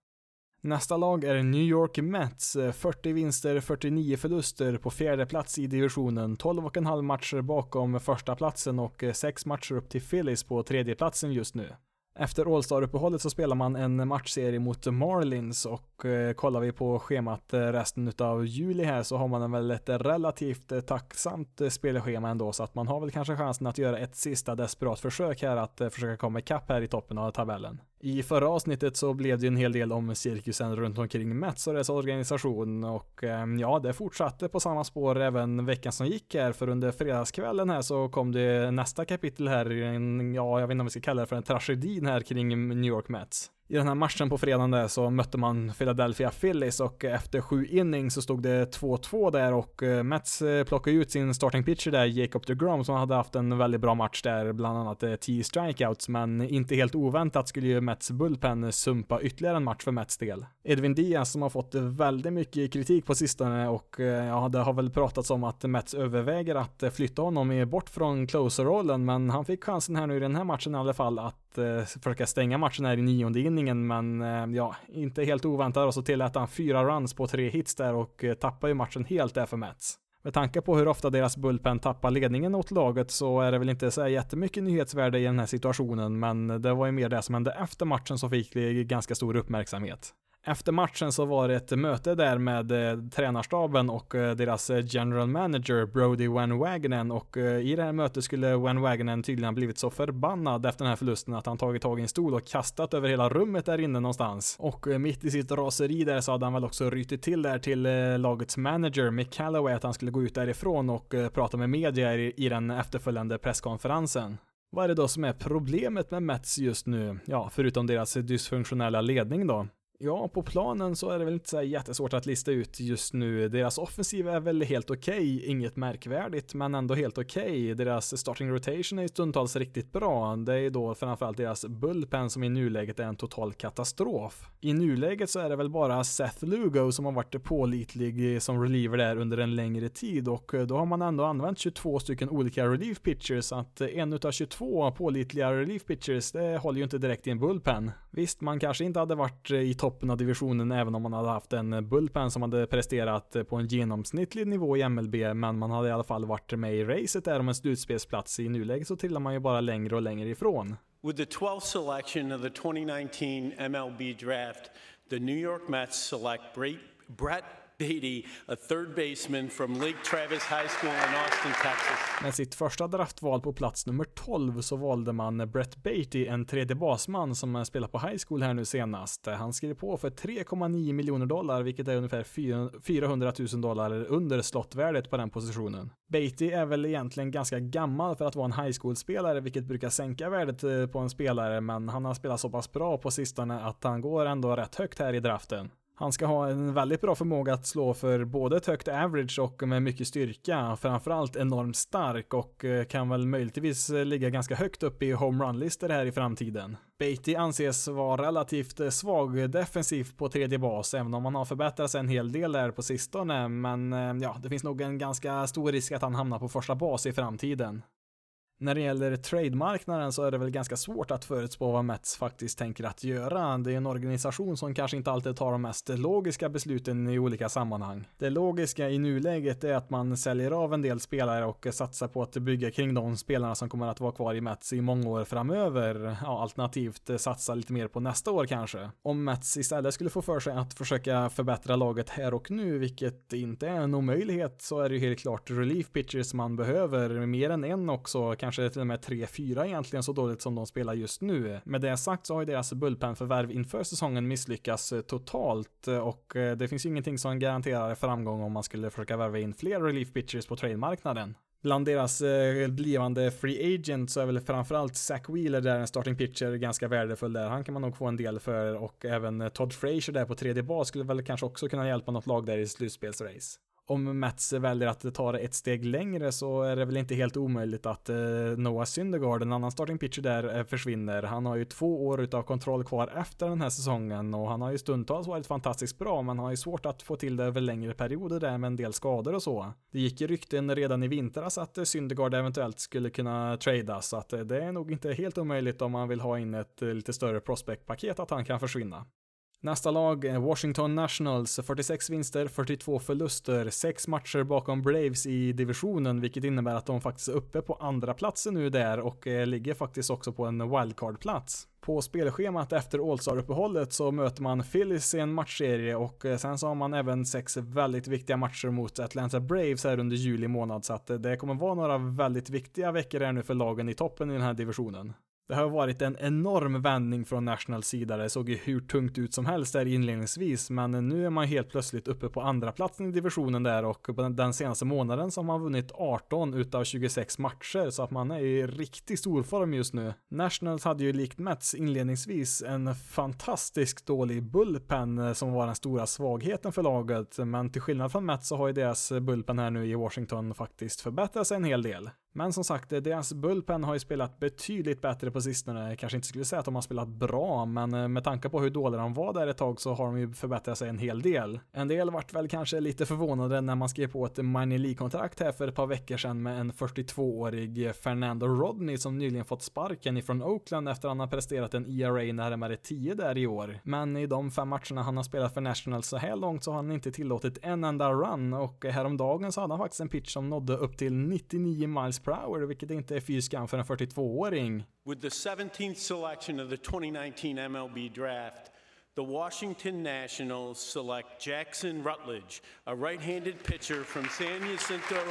Nästa lag är New York Mets, eh, 40 vinster, 49 förluster på fjärde plats i divisionen, 12,5 matcher bakom första platsen och eh, 6 matcher upp till Phillies på tredje platsen just nu. Efter All-Star-uppehållet så spelar man en matchserie mot Marlins och eh, kollar vi på schemat eh, resten av juli här så har man väl ett relativt eh, tacksamt eh, spelschema ändå så att man har väl kanske chansen att göra ett sista desperat försök här att eh, försöka komma ikapp här i toppen av tabellen. I förra avsnittet så blev det en hel del om cirkusen runt omkring Mets och dess organisation och ehm, ja, det fortsatte på samma spår även veckan som gick här för under fredagskvällen här så kom det nästa kapitel här, en, ja, jag vet inte om vi ska kalla det för en tragedin här kring New York Mets i den här matchen på fredagen där så mötte man Philadelphia Phillies och efter sju innings så stod det 2-2 där och eh, Mets eh, plockade ut sin starting pitcher där, Jacob DeGrom, som hade haft en väldigt bra match där, bland annat eh, 10 strikeouts, men inte helt oväntat skulle ju Mets bullpen sumpa ytterligare en match för Mets del. Edwin Diaz som har fått väldigt mycket kritik på sistone och ja, det har väl pratats om att Mets överväger att flytta honom bort från closer-rollen, men han fick chansen här nu i den här matchen i alla fall att Eh, försöka stänga matchen här i nionde inningen, men eh, ja, inte helt oväntat och så tillät han fyra runs på tre hits där och eh, tappar ju matchen helt där för Mets. Med tanke på hur ofta deras bullpen tappar ledningen åt laget så är det väl inte så jättemycket nyhetsvärde i den här situationen, men det var ju mer det som hände efter matchen som fick ganska stor uppmärksamhet. Efter matchen så var det ett möte där med eh, tränarstaben och eh, deras eh, general manager Brody Van Wagenen och eh, i det här mötet skulle Van Wagenen tydligen ha blivit så förbannad efter den här förlusten att han tagit tag i en stol och kastat över hela rummet där inne någonstans. Och eh, mitt i sitt raseri där så hade han väl också rytit till där till eh, lagets manager Mick Calloway att han skulle gå ut därifrån och eh, prata med media i, i den efterföljande presskonferensen. Vad är det då som är problemet med Mets just nu? Ja, förutom deras dysfunktionella ledning då. Ja, på planen så är det väl inte så jättesvårt att lista ut just nu. Deras offensiv är väl helt okej, okay. inget märkvärdigt, men ändå helt okej. Okay. Deras starting rotation är stundtals riktigt bra. Det är då framförallt deras bullpen som i nuläget är en total katastrof. I nuläget så är det väl bara Seth Lugo som har varit pålitlig som reliever där under en längre tid och då har man ändå använt 22 stycken olika relief pitchers, att en utav 22 pålitliga relief pitchers, det håller ju inte direkt i en bullpen. Visst, man kanske inte hade varit i toppen av divisionen även om man hade haft en bullpen som hade presterat på en genomsnittlig nivå i MLB, men man hade i alla fall varit med i racet där om en slutspelsplats. I nuläget så trillar man ju bara längre och längre ifrån. With the 12th selection of the 2019 MLB draft, the New York Mets select Brett Beatty, a third baseman from Lake Travis High School in Austin, Texas. Med sitt första draftval på plats nummer 12 så valde man Brett Beatty, en tredje basman som spelar på high school här nu senast. Han skrev på för 3,9 miljoner dollar, vilket är ungefär 400 000 dollar under slottvärdet på den positionen. Beatty är väl egentligen ganska gammal för att vara en high school-spelare, vilket brukar sänka värdet eh, på en spelare, men han har spelat så pass bra på sistone att han går ändå rätt högt här i draften. Han ska ha en väldigt bra förmåga att slå för både ett högt average och med mycket styrka. Framförallt enormt stark och eh, kan väl möjligtvis eh, ligga ganska högt upp i homerun-listor här i framtiden. Beatty anses vara relativt eh, svag defensivt på tredje bas, även om han har förbättrat sig en hel del där på sistone. Men ja, det finns nog en ganska stor risk att han hamnar på första bas i framtiden. När det gäller trademarknaden så är det väl ganska svårt att förutspå vad Mets faktiskt tänker att göra. Det är en organisation som kanske inte alltid tar de mest logiska besluten i olika sammanhang. Det logiska i nuläget är att man säljer av en del spelare och satsar på att bygga kring de spelarna som kommer att vara kvar i Mets i många år framöver. Ja, alternativt satsa lite mer på nästa år kanske. Om Mets istället skulle få för sig att försöka förbättra laget här och nu, vilket inte är en omöjlighet, så är det ju helt klart relief pitchers man behöver, mer än en också kanske till och med 3-4 egentligen så dåligt som de spelar just nu. Med det sagt så har ju deras bullpenförvärv inför säsongen misslyckats eh, totalt eh, och eh, det finns ju ingenting som garanterar framgång om man skulle försöka värva in fler relief pitchers på trademarknaden. Bland deras eh, blivande free agent så är väl framförallt Zach Wheeler där en starting pitcher ganska värdefull där. Han kan man nog få en del för och även Todd Frazier där på tredje bas skulle väl kanske också kunna hjälpa något lag där i slutspelsrace om Mets väljer att ta det ett steg längre så är det väl inte helt omöjligt att eh, Noah Syndergaard, en annan starting pitcher där, eh, försvinner. Han har ju två år utav kontroll kvar efter den här säsongen och han har ju stundtals varit fantastiskt bra men har ju svårt att få till det över längre perioder där med en del skador och så. Det gick ju rykten redan i vintras att eh, Syndergaard eventuellt skulle kunna tradas så att det är nog inte helt omöjligt om man vill ha in ett lite större prospect-paket att han kan försvinna. Nästa lag, Washington Nationals, 46 vinster, 42 förluster, 6 matcher bakom Braves i divisionen, vilket innebär att de faktiskt är uppe på andra platsen nu där och eh, ligger faktiskt också på en wildcard-plats. På spelschemat efter All-Star-uppehållet så möter man Phillies i en matchserie och eh, sen så har man även sex väldigt viktiga matcher mot Atlanta Braves här under juli månad så att eh, det kommer vara några väldigt viktiga veckor här nu för lagen i toppen i den här divisionen. Det har varit en enorm vändning från Nationals sida. Det såg ju hur tungt ut som helst där inledningsvis, men nu är man helt plötsligt uppe på andra platsen i divisionen där och på den senaste månaden så har man vunnit 18 utav 26 matcher så att man är i riktigt stor form just nu. Nationals hade ju likt Mets inledningsvis en fantastiskt dålig bullpen eh, som var den stora svagheten för laget, men till skillnad från Mets så har ju deras bullpen här nu i Washington faktiskt förbättrat sig en hel del. Men som sagt, eh, deras bullpen har ju spelat betydligt bättre på sistone. Jag kanske inte skulle säga att de har spelat bra, men eh, med tanke på hur dåliga de var där ett tag så har de ju förbättrat sig en hel del. En del vart väl kanske lite förvånade när man skrev på ett minor League-kontrakt här för ett par veckor sedan med en 42-årig Fernando Rodney som nyligen fått sparken ifrån Oakland efter att han har presterat en ERA närmare 10 där i år. Men i de fem matcherna han har spelat för Nationals så här långt så har han inte tillåtit en enda run och eh, häromdagen så hade han faktiskt en pitch som nådde upp till 99 miles vilket inte är fy skam för en 42-åring. With the 17th selection of the 2019 MLB draft, the Washington Nationals select Jackson Rutledge, a right-handed pitcher from San Jacinto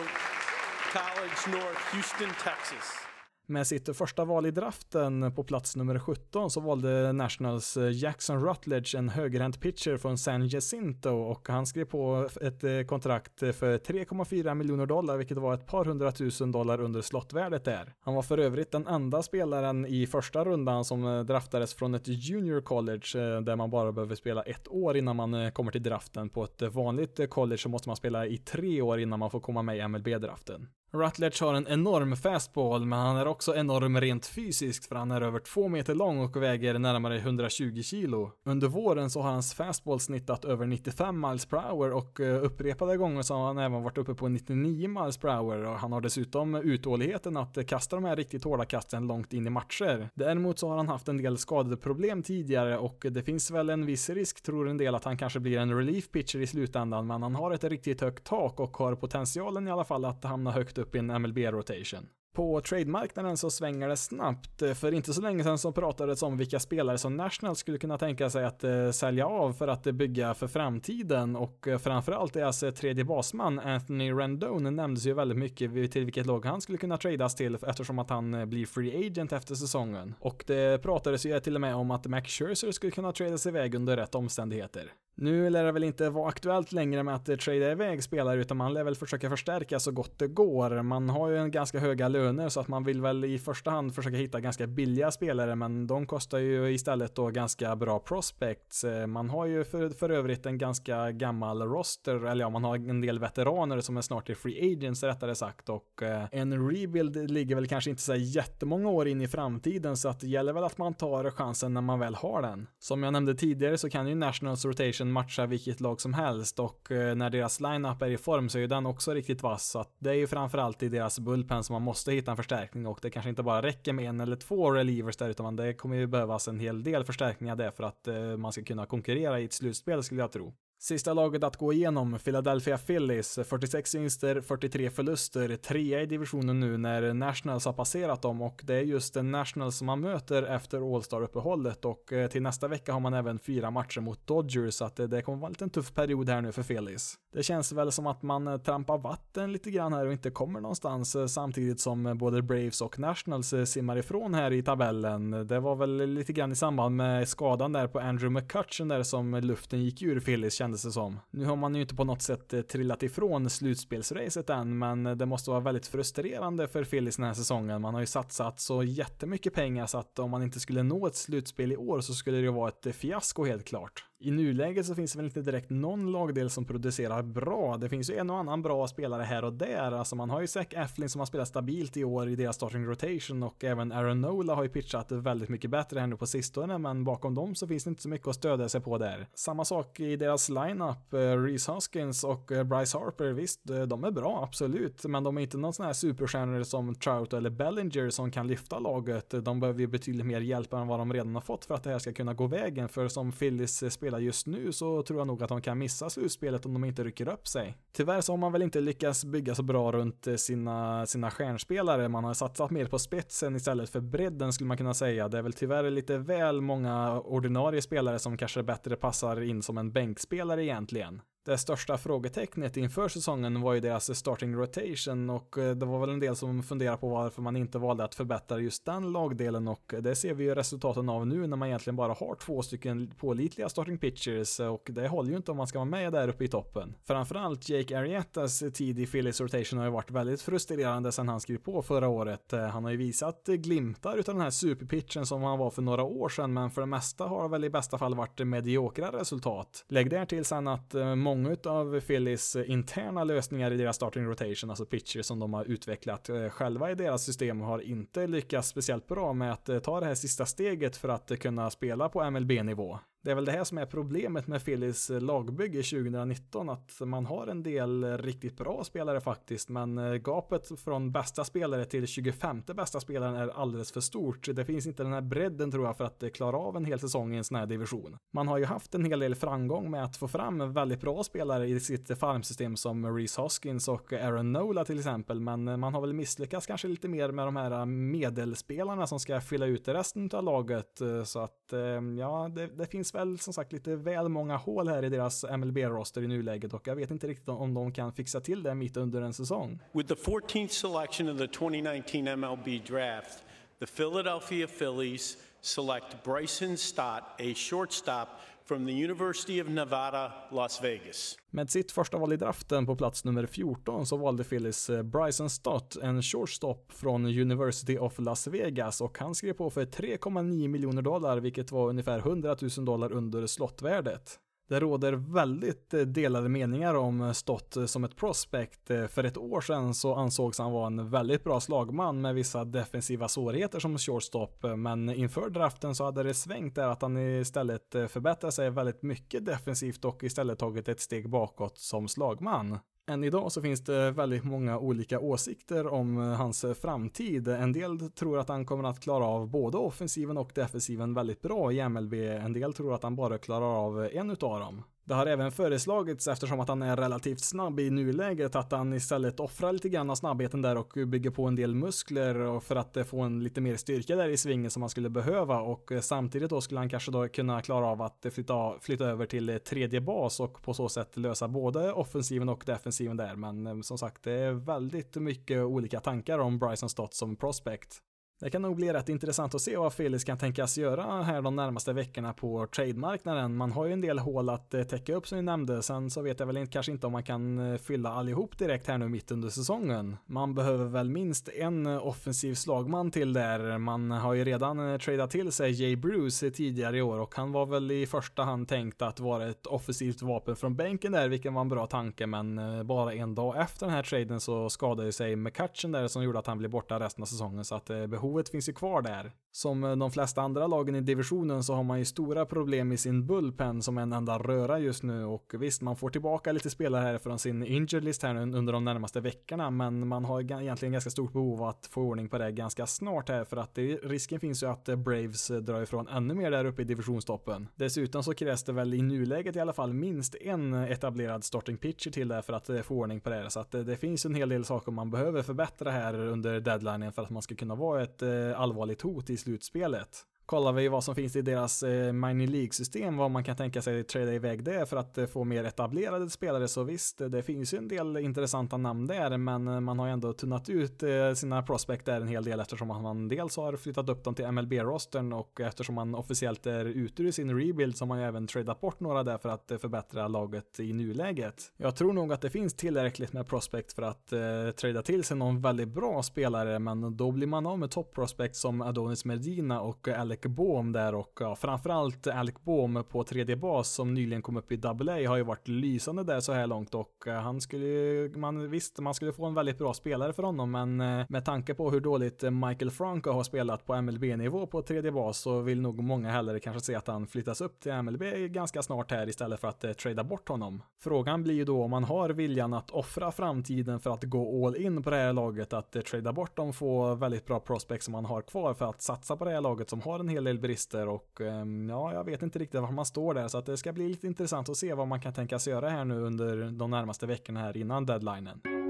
College North, Houston, Texas. Med sitt första val i draften på plats nummer 17 så valde Nationals eh, Jackson Rutledge en högerhänt pitcher från San Jacinto och han skrev på ett eh, kontrakt för 3,4 miljoner dollar vilket var ett par hundratusen dollar under slottvärdet där. Han var för övrigt den enda spelaren i första rundan som eh, draftades från ett junior college där man bara behöver spela ett år innan man kommer till draften. På ett vanligt college så måste man spela i tre år innan man får komma med i MLB-draften. Rutledge har en enorm fastball, men han är också enorm rent fysiskt för han är över två meter lång och väger närmare 120 kilo. Under våren så har hans fastball snittat över 95 miles per hour och eh, upprepade gånger så har han även varit uppe på 99 miles per hour och han har dessutom uthålligheten att kasta de här riktigt hårda kasten långt in i matcher. Däremot så har han haft en del skadeproblem tidigare och det finns väl en viss risk tror en del att han kanske blir en relief pitcher i slutändan men han har ett riktigt högt tak och har potentialen i alla fall att hamna högt upp i en MLB-rotation. På trademarknaden så svänger det snabbt. Eh, för inte så länge sedan så pratades om vilka spelare som National skulle kunna tänka sig att eh, sälja av för att eh, bygga för framtiden och framförallt deras alltså tredje basman Anthony Rendone nämndes ju väldigt mycket till vilket lag han skulle kunna tradas till eftersom att han blir free agent efter säsongen. Och det pratades ju till och med om att Max Scherzer skulle kunna tradas iväg under rätt omständigheter. Nu lär det väl inte vara aktuellt längre med att trada iväg spelare utan man lär väl försöka förstärka så gott det går. Man har ju en ganska höga löner så att man vill väl i första hand försöka hitta ganska billiga spelare men de kostar ju istället då ganska bra prospects. Eh, man har ju för, för övrigt en ganska gammal roster, eller ja man har en del veteraner som är snart i free agents rättare sagt och eh, en rebuild ligger väl kanske inte så jättemånga år in i framtiden så att det gäller väl att man tar chansen när man väl har den. Som jag nämnde tidigare så kan ju Nationals rotation matchen matcha vilket lag som helst och eh, när deras lineup är i form så är ju den också riktigt vass. Så att det är ju framförallt i deras bullpen som man måste hitta en förstärkning och det kanske inte bara räcker med en eller två relievers där utan det kommer ju behövas en hel del förstärkningar där för att eh, man ska kunna konkurrera i ett slutspel skulle jag tro. Sista laget att gå igenom, Philadelphia Phillies, 46 vinster, 43 förluster, trea i divisionen nu när Nationals har passerat dem och det är just Nationals som man möter efter All-Star-uppehållet och eh, till nästa vecka har man även fyra matcher mot Dodgers så att eh, det kommer vara en liten tuff period här nu för Phillies. Det känns väl som att man eh, trampar vatten lite grann här och inte kommer någonstans samtidigt som både Braves och Nationals simmar ifrån här i tabellen. Det var väl lite grann i samband med skadan där på Andrew McCutchen där som luften gick ur Phillies kändes det som. Nu har man ju inte på något sätt eh, trillat ifrån slutspelsracet än, men eh, det måste vara väldigt frustrerande för Phillies den här säsongen. Man har ju satsat så jättemycket pengar så att om man inte skulle nå ett slutspel i år så skulle det ju vara ett fiasko helt klart i nuläget så finns det väl inte direkt någon lagdel som producerar bra. Det finns ju en och annan bra spelare här och där. Alltså man har ju Zac Eflin som har spelat stabilt i år i deras starting rotation och även Aaron Nola har ju pitchat väldigt mycket bättre här nu på sistone, men bakom dem så finns det inte så mycket att stödja sig på där. Samma sak i deras lineup, eh, Reese Hoskins och eh, Bryce Harper, visst, eh, de är bra, absolut, men de är inte någon sån här superstjärnor som Trout eller Bellinger som kan lyfta laget. De behöver ju betydligt mer hjälp än vad de redan har fått för att det här ska kunna gå vägen, för som Phillies spelar just nu så tror jag nog att de kan missa slutspelet om de inte rycker upp sig. Tyvärr så har man väl inte lyckats bygga så bra runt eh, sina, sina stjärnspelare. Man har satsat mer på spetsen istället för bredden skulle man kunna säga. Det är väl tyvärr lite väl många ordinarie spelare som kanske bättre passar in som en bänkspelare egentligen. Det största frågetecknet inför säsongen var ju deras starting rotation och eh, det var väl en del som funderade på varför man inte valde att förbättra just den lagdelen och eh, det ser vi ju resultaten av nu när man egentligen bara har två stycken pålitliga starting pitchers och det håller ju inte om man ska vara med där uppe i toppen. Framförallt Jake Arrietas tid i Phillies rotation har ju varit väldigt frustrerande sedan han skrev på förra året. Eh, han har ju visat glimtar utav den här superpitchen som han var för några år sedan men för det mesta har det väl i bästa fall varit mediokra resultat. Lägg där till sen att många många av Phillies eh, interna lösningar i deras starting rotation, alltså Pitcher som de har utvecklat eh, själva i deras system, har inte lyckats speciellt bra med att eh, ta det här sista steget för att kunna spela på MLB-nivå. Det är väl det här som är problemet med Phillies lagbygge 2019, att man har en del riktigt bra spelare faktiskt, men eh, gapet från bästa spelare till 25 bästa spelaren är alldeles för stort. Det finns inte den här bredden tror jag för att eh, klara av en hel säsong i en sån här division. Man har ju haft en hel del framgång med att få fram väldigt bra spelare i sitt farmsystem som Reese Hoskins och Aaron Nola till exempel, men eh, man har väl misslyckats kanske lite mer med de här medelspelarna som ska fylla ut resten av laget, så att ja, det, det finns finns väl som sagt lite väl många hål här i deras MLB-roster i nuläget och jag vet inte riktigt om de kan fixa till det mitt under en säsong. With the 14th selection of the 2019 MLB draft, the Philadelphia Phillies select Bryson Stott, a shortstop from the University of Nevada, Las Vegas. Med sitt första val i draften på plats nummer 14 så valde Phillies eh, Bryson Stott, en shortstop från University of Las Vegas och han skrev på för 3,9 miljoner dollar vilket var ungefär 100 000 dollar under slottvärdet. Det råder väldigt eh, delade meningar om eh, Stott eh, som ett prospect. För ett år sedan så ansågs han vara en väldigt bra slagman med vissa defensiva svårigheter som shortstop, men inför draften så hade det svängt där att han istället förbättrat sig väldigt mycket defensivt och istället tagit ett steg bakåt som slagman. Än idag så finns det väldigt många olika åsikter om eh, hans eh, framtid. En del tror att han kommer att klara av både offensiven och defensiven väldigt bra i MLB. En del tror att han bara klarar av en utav dem. Det har även föreslagits eftersom att han är relativt snabb i nuläget att han istället offrar lite grann av snabbheten där och bygger på en del muskler för att eh, få en lite mer styrka där i svingen som han skulle behöva och eh, samtidigt då skulle han kanske då kunna klara av att flytta, flytta över till eh, tredje bas och på så sätt lösa både offensiven och defensiven där. Men som sagt, det är väldigt mycket olika tankar om Bryson Stott som prospect. Det kan nog bli rätt intressant att se vad Felix kan tänkas göra här de närmaste veckorna på trademarknaden. Man har ju en del hål att eh, täcka upp som vi nämnde. Sen så vet jag väl inte, kanske inte om man kan eh, fylla allihop direkt här nu mitt under säsongen. Man behöver väl minst en eh, offensiv slagman till där. Man har ju redan tradat till sig Jay Bruce tidigare i år och han var väl i första hand tänkt att vara ett offensivt vapen från bänken där, vilket var en bra tanke. Men bara en dag efter den här traden så skadade sig McCutchen där som gjorde att han blev borta resten av säsongen. Så att behovet finns ju kvar där. Som eh, de flesta andra lagen i divisionen så har man ju stora problem i sin bullpen som en enda röra just nu och visst, man får tillbaka lite spelare här från sin injured list här under de närmaste veckorna, men man har egentligen ganska stort behov av att få ordning på det ganska snart här för att det, risken finns ju att eh, Braves eh, drar ifrån ännu mer där uppe i divisionstoppen. Dessutom så krävs det väl i nuläget i alla fall minst en etablerad starting pitcher till där för att få ordning på det, här så att det, det finns en hel del saker man behöver förbättra här under deadlinen för att man ska kunna vara ett ett eh, allvarligt hot i slutspelet kollar vi vad som finns i deras eh, minor League-system, vad man kan tänka sig trada iväg det för att eh, få mer etablerade spelare, så visst, det finns ju en del intressanta namn där, men eh, man har ju ändå tunnat ut eh, sina prospect där en hel del eftersom man dels har flyttat upp dem till MLB-rostern och eftersom man officiellt är ute ur sin rebuild så har man ju även tradat bort några där för att eh, förbättra laget i nuläget. Jag tror nog att det finns tillräckligt med prospect för att eh, trada till sig någon väldigt bra spelare, men då blir man av med top prospect som Adonis Medina och Alex Alec Bohm där och ja, framförallt Alec Bohm på tredje bas som nyligen kom upp i AA har ju varit lysande där så här långt och eh, han skulle ju, man visst, man skulle få en väldigt bra spelare för honom men eh, med tanke på hur dåligt Michael Franco har spelat på MLB-nivå på tredje bas så vill nog många hellre kanske se att han flyttas upp till MLB ganska snart här istället för att eh, trada bort honom. Frågan blir ju då om man har viljan att offra framtiden för att gå all in på det här laget, att eh, trada bort de få väldigt bra prospects som man har kvar för att satsa på det här laget som har en en hel del brister och ehm, ja, jag vet inte riktigt var man står där så att det ska bli lite intressant att se vad man kan tänkas göra här nu under de närmaste veckorna här innan deadlinen.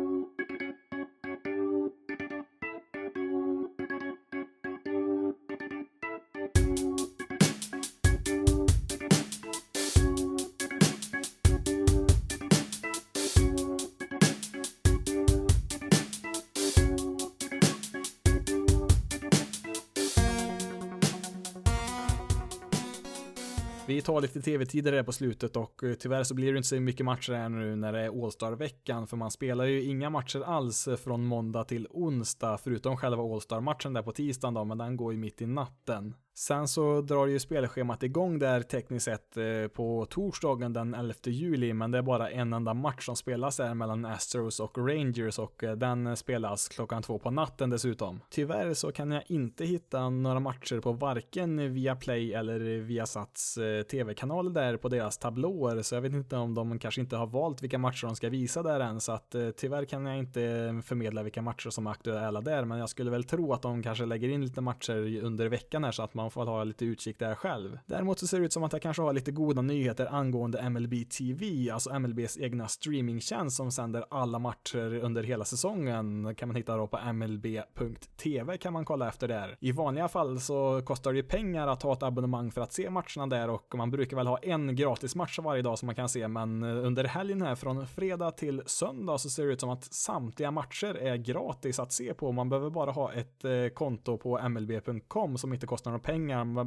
Ta tar lite tv-tider där på slutet och eh, tyvärr så blir det inte så mycket matcher här nu när det är All-Star-veckan för man spelar ju inga matcher alls eh, från måndag till onsdag förutom själva All-Star-matchen där på tisdagen då men den går ju mitt i natten. Sen så drar ju spelschemat igång där tekniskt sett eh, på torsdagen den 11 juli, men det är bara en enda match som spelas där mellan Astros och Rangers och eh, den spelas klockan två på natten dessutom. Tyvärr så kan jag inte hitta några matcher på varken via Play eller via Sats eh, tv-kanal där på deras tablåer, så jag vet inte om de kanske inte har valt vilka matcher de ska visa där än, så att tyvärr kan jag inte förmedla vilka matcher som är aktuella där, men jag skulle väl tro att de kanske lägger in lite matcher under veckan här så att man man får ha lite utkik där själv. Däremot så ser det ut som att jag kanske har lite goda nyheter angående MLB TV, alltså MLBs egna streamingtjänst som sänder alla matcher under hela säsongen. kan man hitta då på mlb.tv kan man kolla efter där. I vanliga fall så kostar det ju pengar att ha ett abonnemang för att se matcherna där och man brukar väl ha en gratis match varje dag som man kan se, men under helgen här från fredag till söndag så ser det ut som att samtliga matcher är gratis att se på. Man behöver bara ha ett eh, konto på mlb.com som inte kostar några pengar.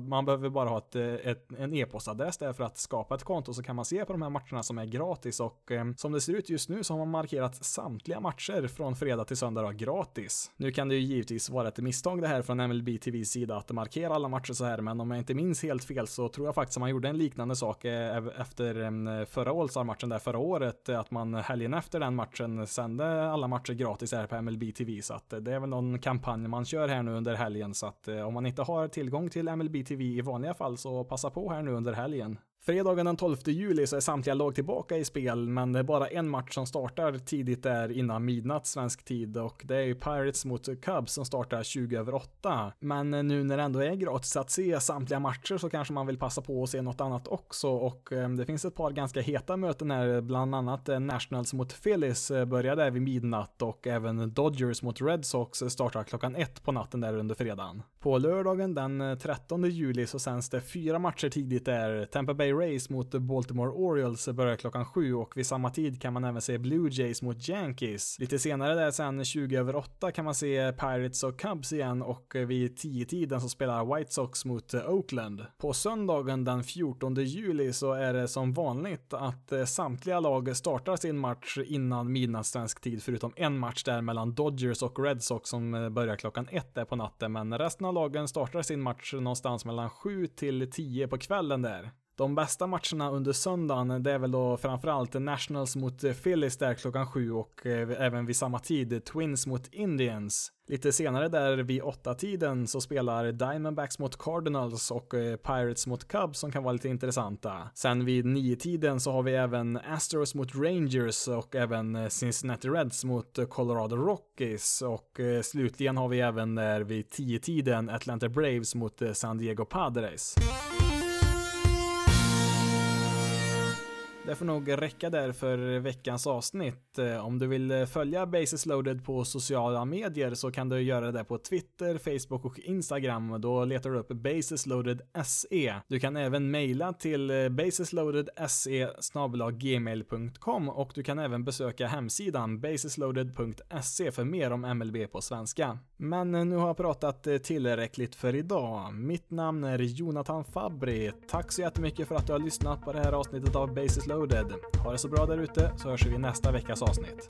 Man behöver bara ha ett, eh, ett, en e-postadress där för att skapa ett konto så kan man se på de här matcherna som är gratis. Och eh, som det ser ut just nu så har man markerat samtliga matcher från fredag till söndag då, gratis. Nu kan det ju givetvis vara ett misstag det här från MLB TVs sida att markera alla matcher så här, men om jag inte minns helt fel så tror jag faktiskt att man gjorde en liknande sak eh, efter eh, förra All-Star-matchen där förra året, att man helgen efter den matchen sände alla matcher gratis här på MLB TV, så att det är väl någon kampanj man kör här nu under helgen, så att om man inte har tillgång till MLB TV i vanliga fall så passa på här nu under helgen. Fredagen den 12 juli så är samtliga lag tillbaka i spel, men det är bara en match som startar tidigt där innan midnatt svensk tid och det är ju Pirates mot Cubs som startar 20 över 8. Men nu när det ändå är gratis att se samtliga matcher så kanske man vill passa på att se något annat också och eh, det finns ett par ganska heta möten här, bland annat eh, Nationals mot Phillies eh, börjar där vid midnatt och även Dodgers mot Red Sox startar klockan ett på natten där under fredagen. På lördagen den 13 juli så sänds det fyra matcher tidigt där, Tampa Bay Rays mot Baltimore Orioles börjar klockan sju och vid samma tid kan man även se Blue Jays mot Yankees. Lite senare där sen 20 över 8 kan man se Pirates och Cubs igen och vid 10-tiden så spelar White Sox mot Oakland. På söndagen den 14 juli så är det som vanligt att eh, samtliga lag startar sin match innan midnatt svensk tid förutom en match där mellan Dodgers och Red Sox som eh, börjar klockan ett där på natten men resten av lagen startar sin match någonstans mellan 7 till 10 på kvällen där. De bästa matcherna under söndagen, det är väl då framförallt Nationals mot Phillies där klockan sju och eh, även vid samma tid Twins mot Indians. Lite senare där vid åtta tiden så spelar Diamondbacks mot Cardinals och eh, Pirates mot Cubs som kan vara lite intressanta. Sen vid nio tiden så har vi även Astros mot Rangers och även eh, Cincinnati Reds mot Colorado Rockies och slutligen har vi även där vid tio tiden Atlanta Braves mot San Diego Padres. Det får nog räcka där för veckans avsnitt. Eh, om du vill eh, följa Basis loaded på sociala medier så kan du göra det på Twitter, Facebook och Instagram. Då letar du upp basisloaded.se. Du kan även mejla till eh, basisloadedse gmail.com och du kan även besöka hemsidan basisloaded.se för mer om MLB på svenska. Men nu har jag pratat tillräckligt för idag. Mitt namn är Jonathan Fabri. Tack så jättemycket för att du har lyssnat på det här avsnittet av Basis Loaded. Ha det så bra där ute så hörs vi nästa veckas avsnitt.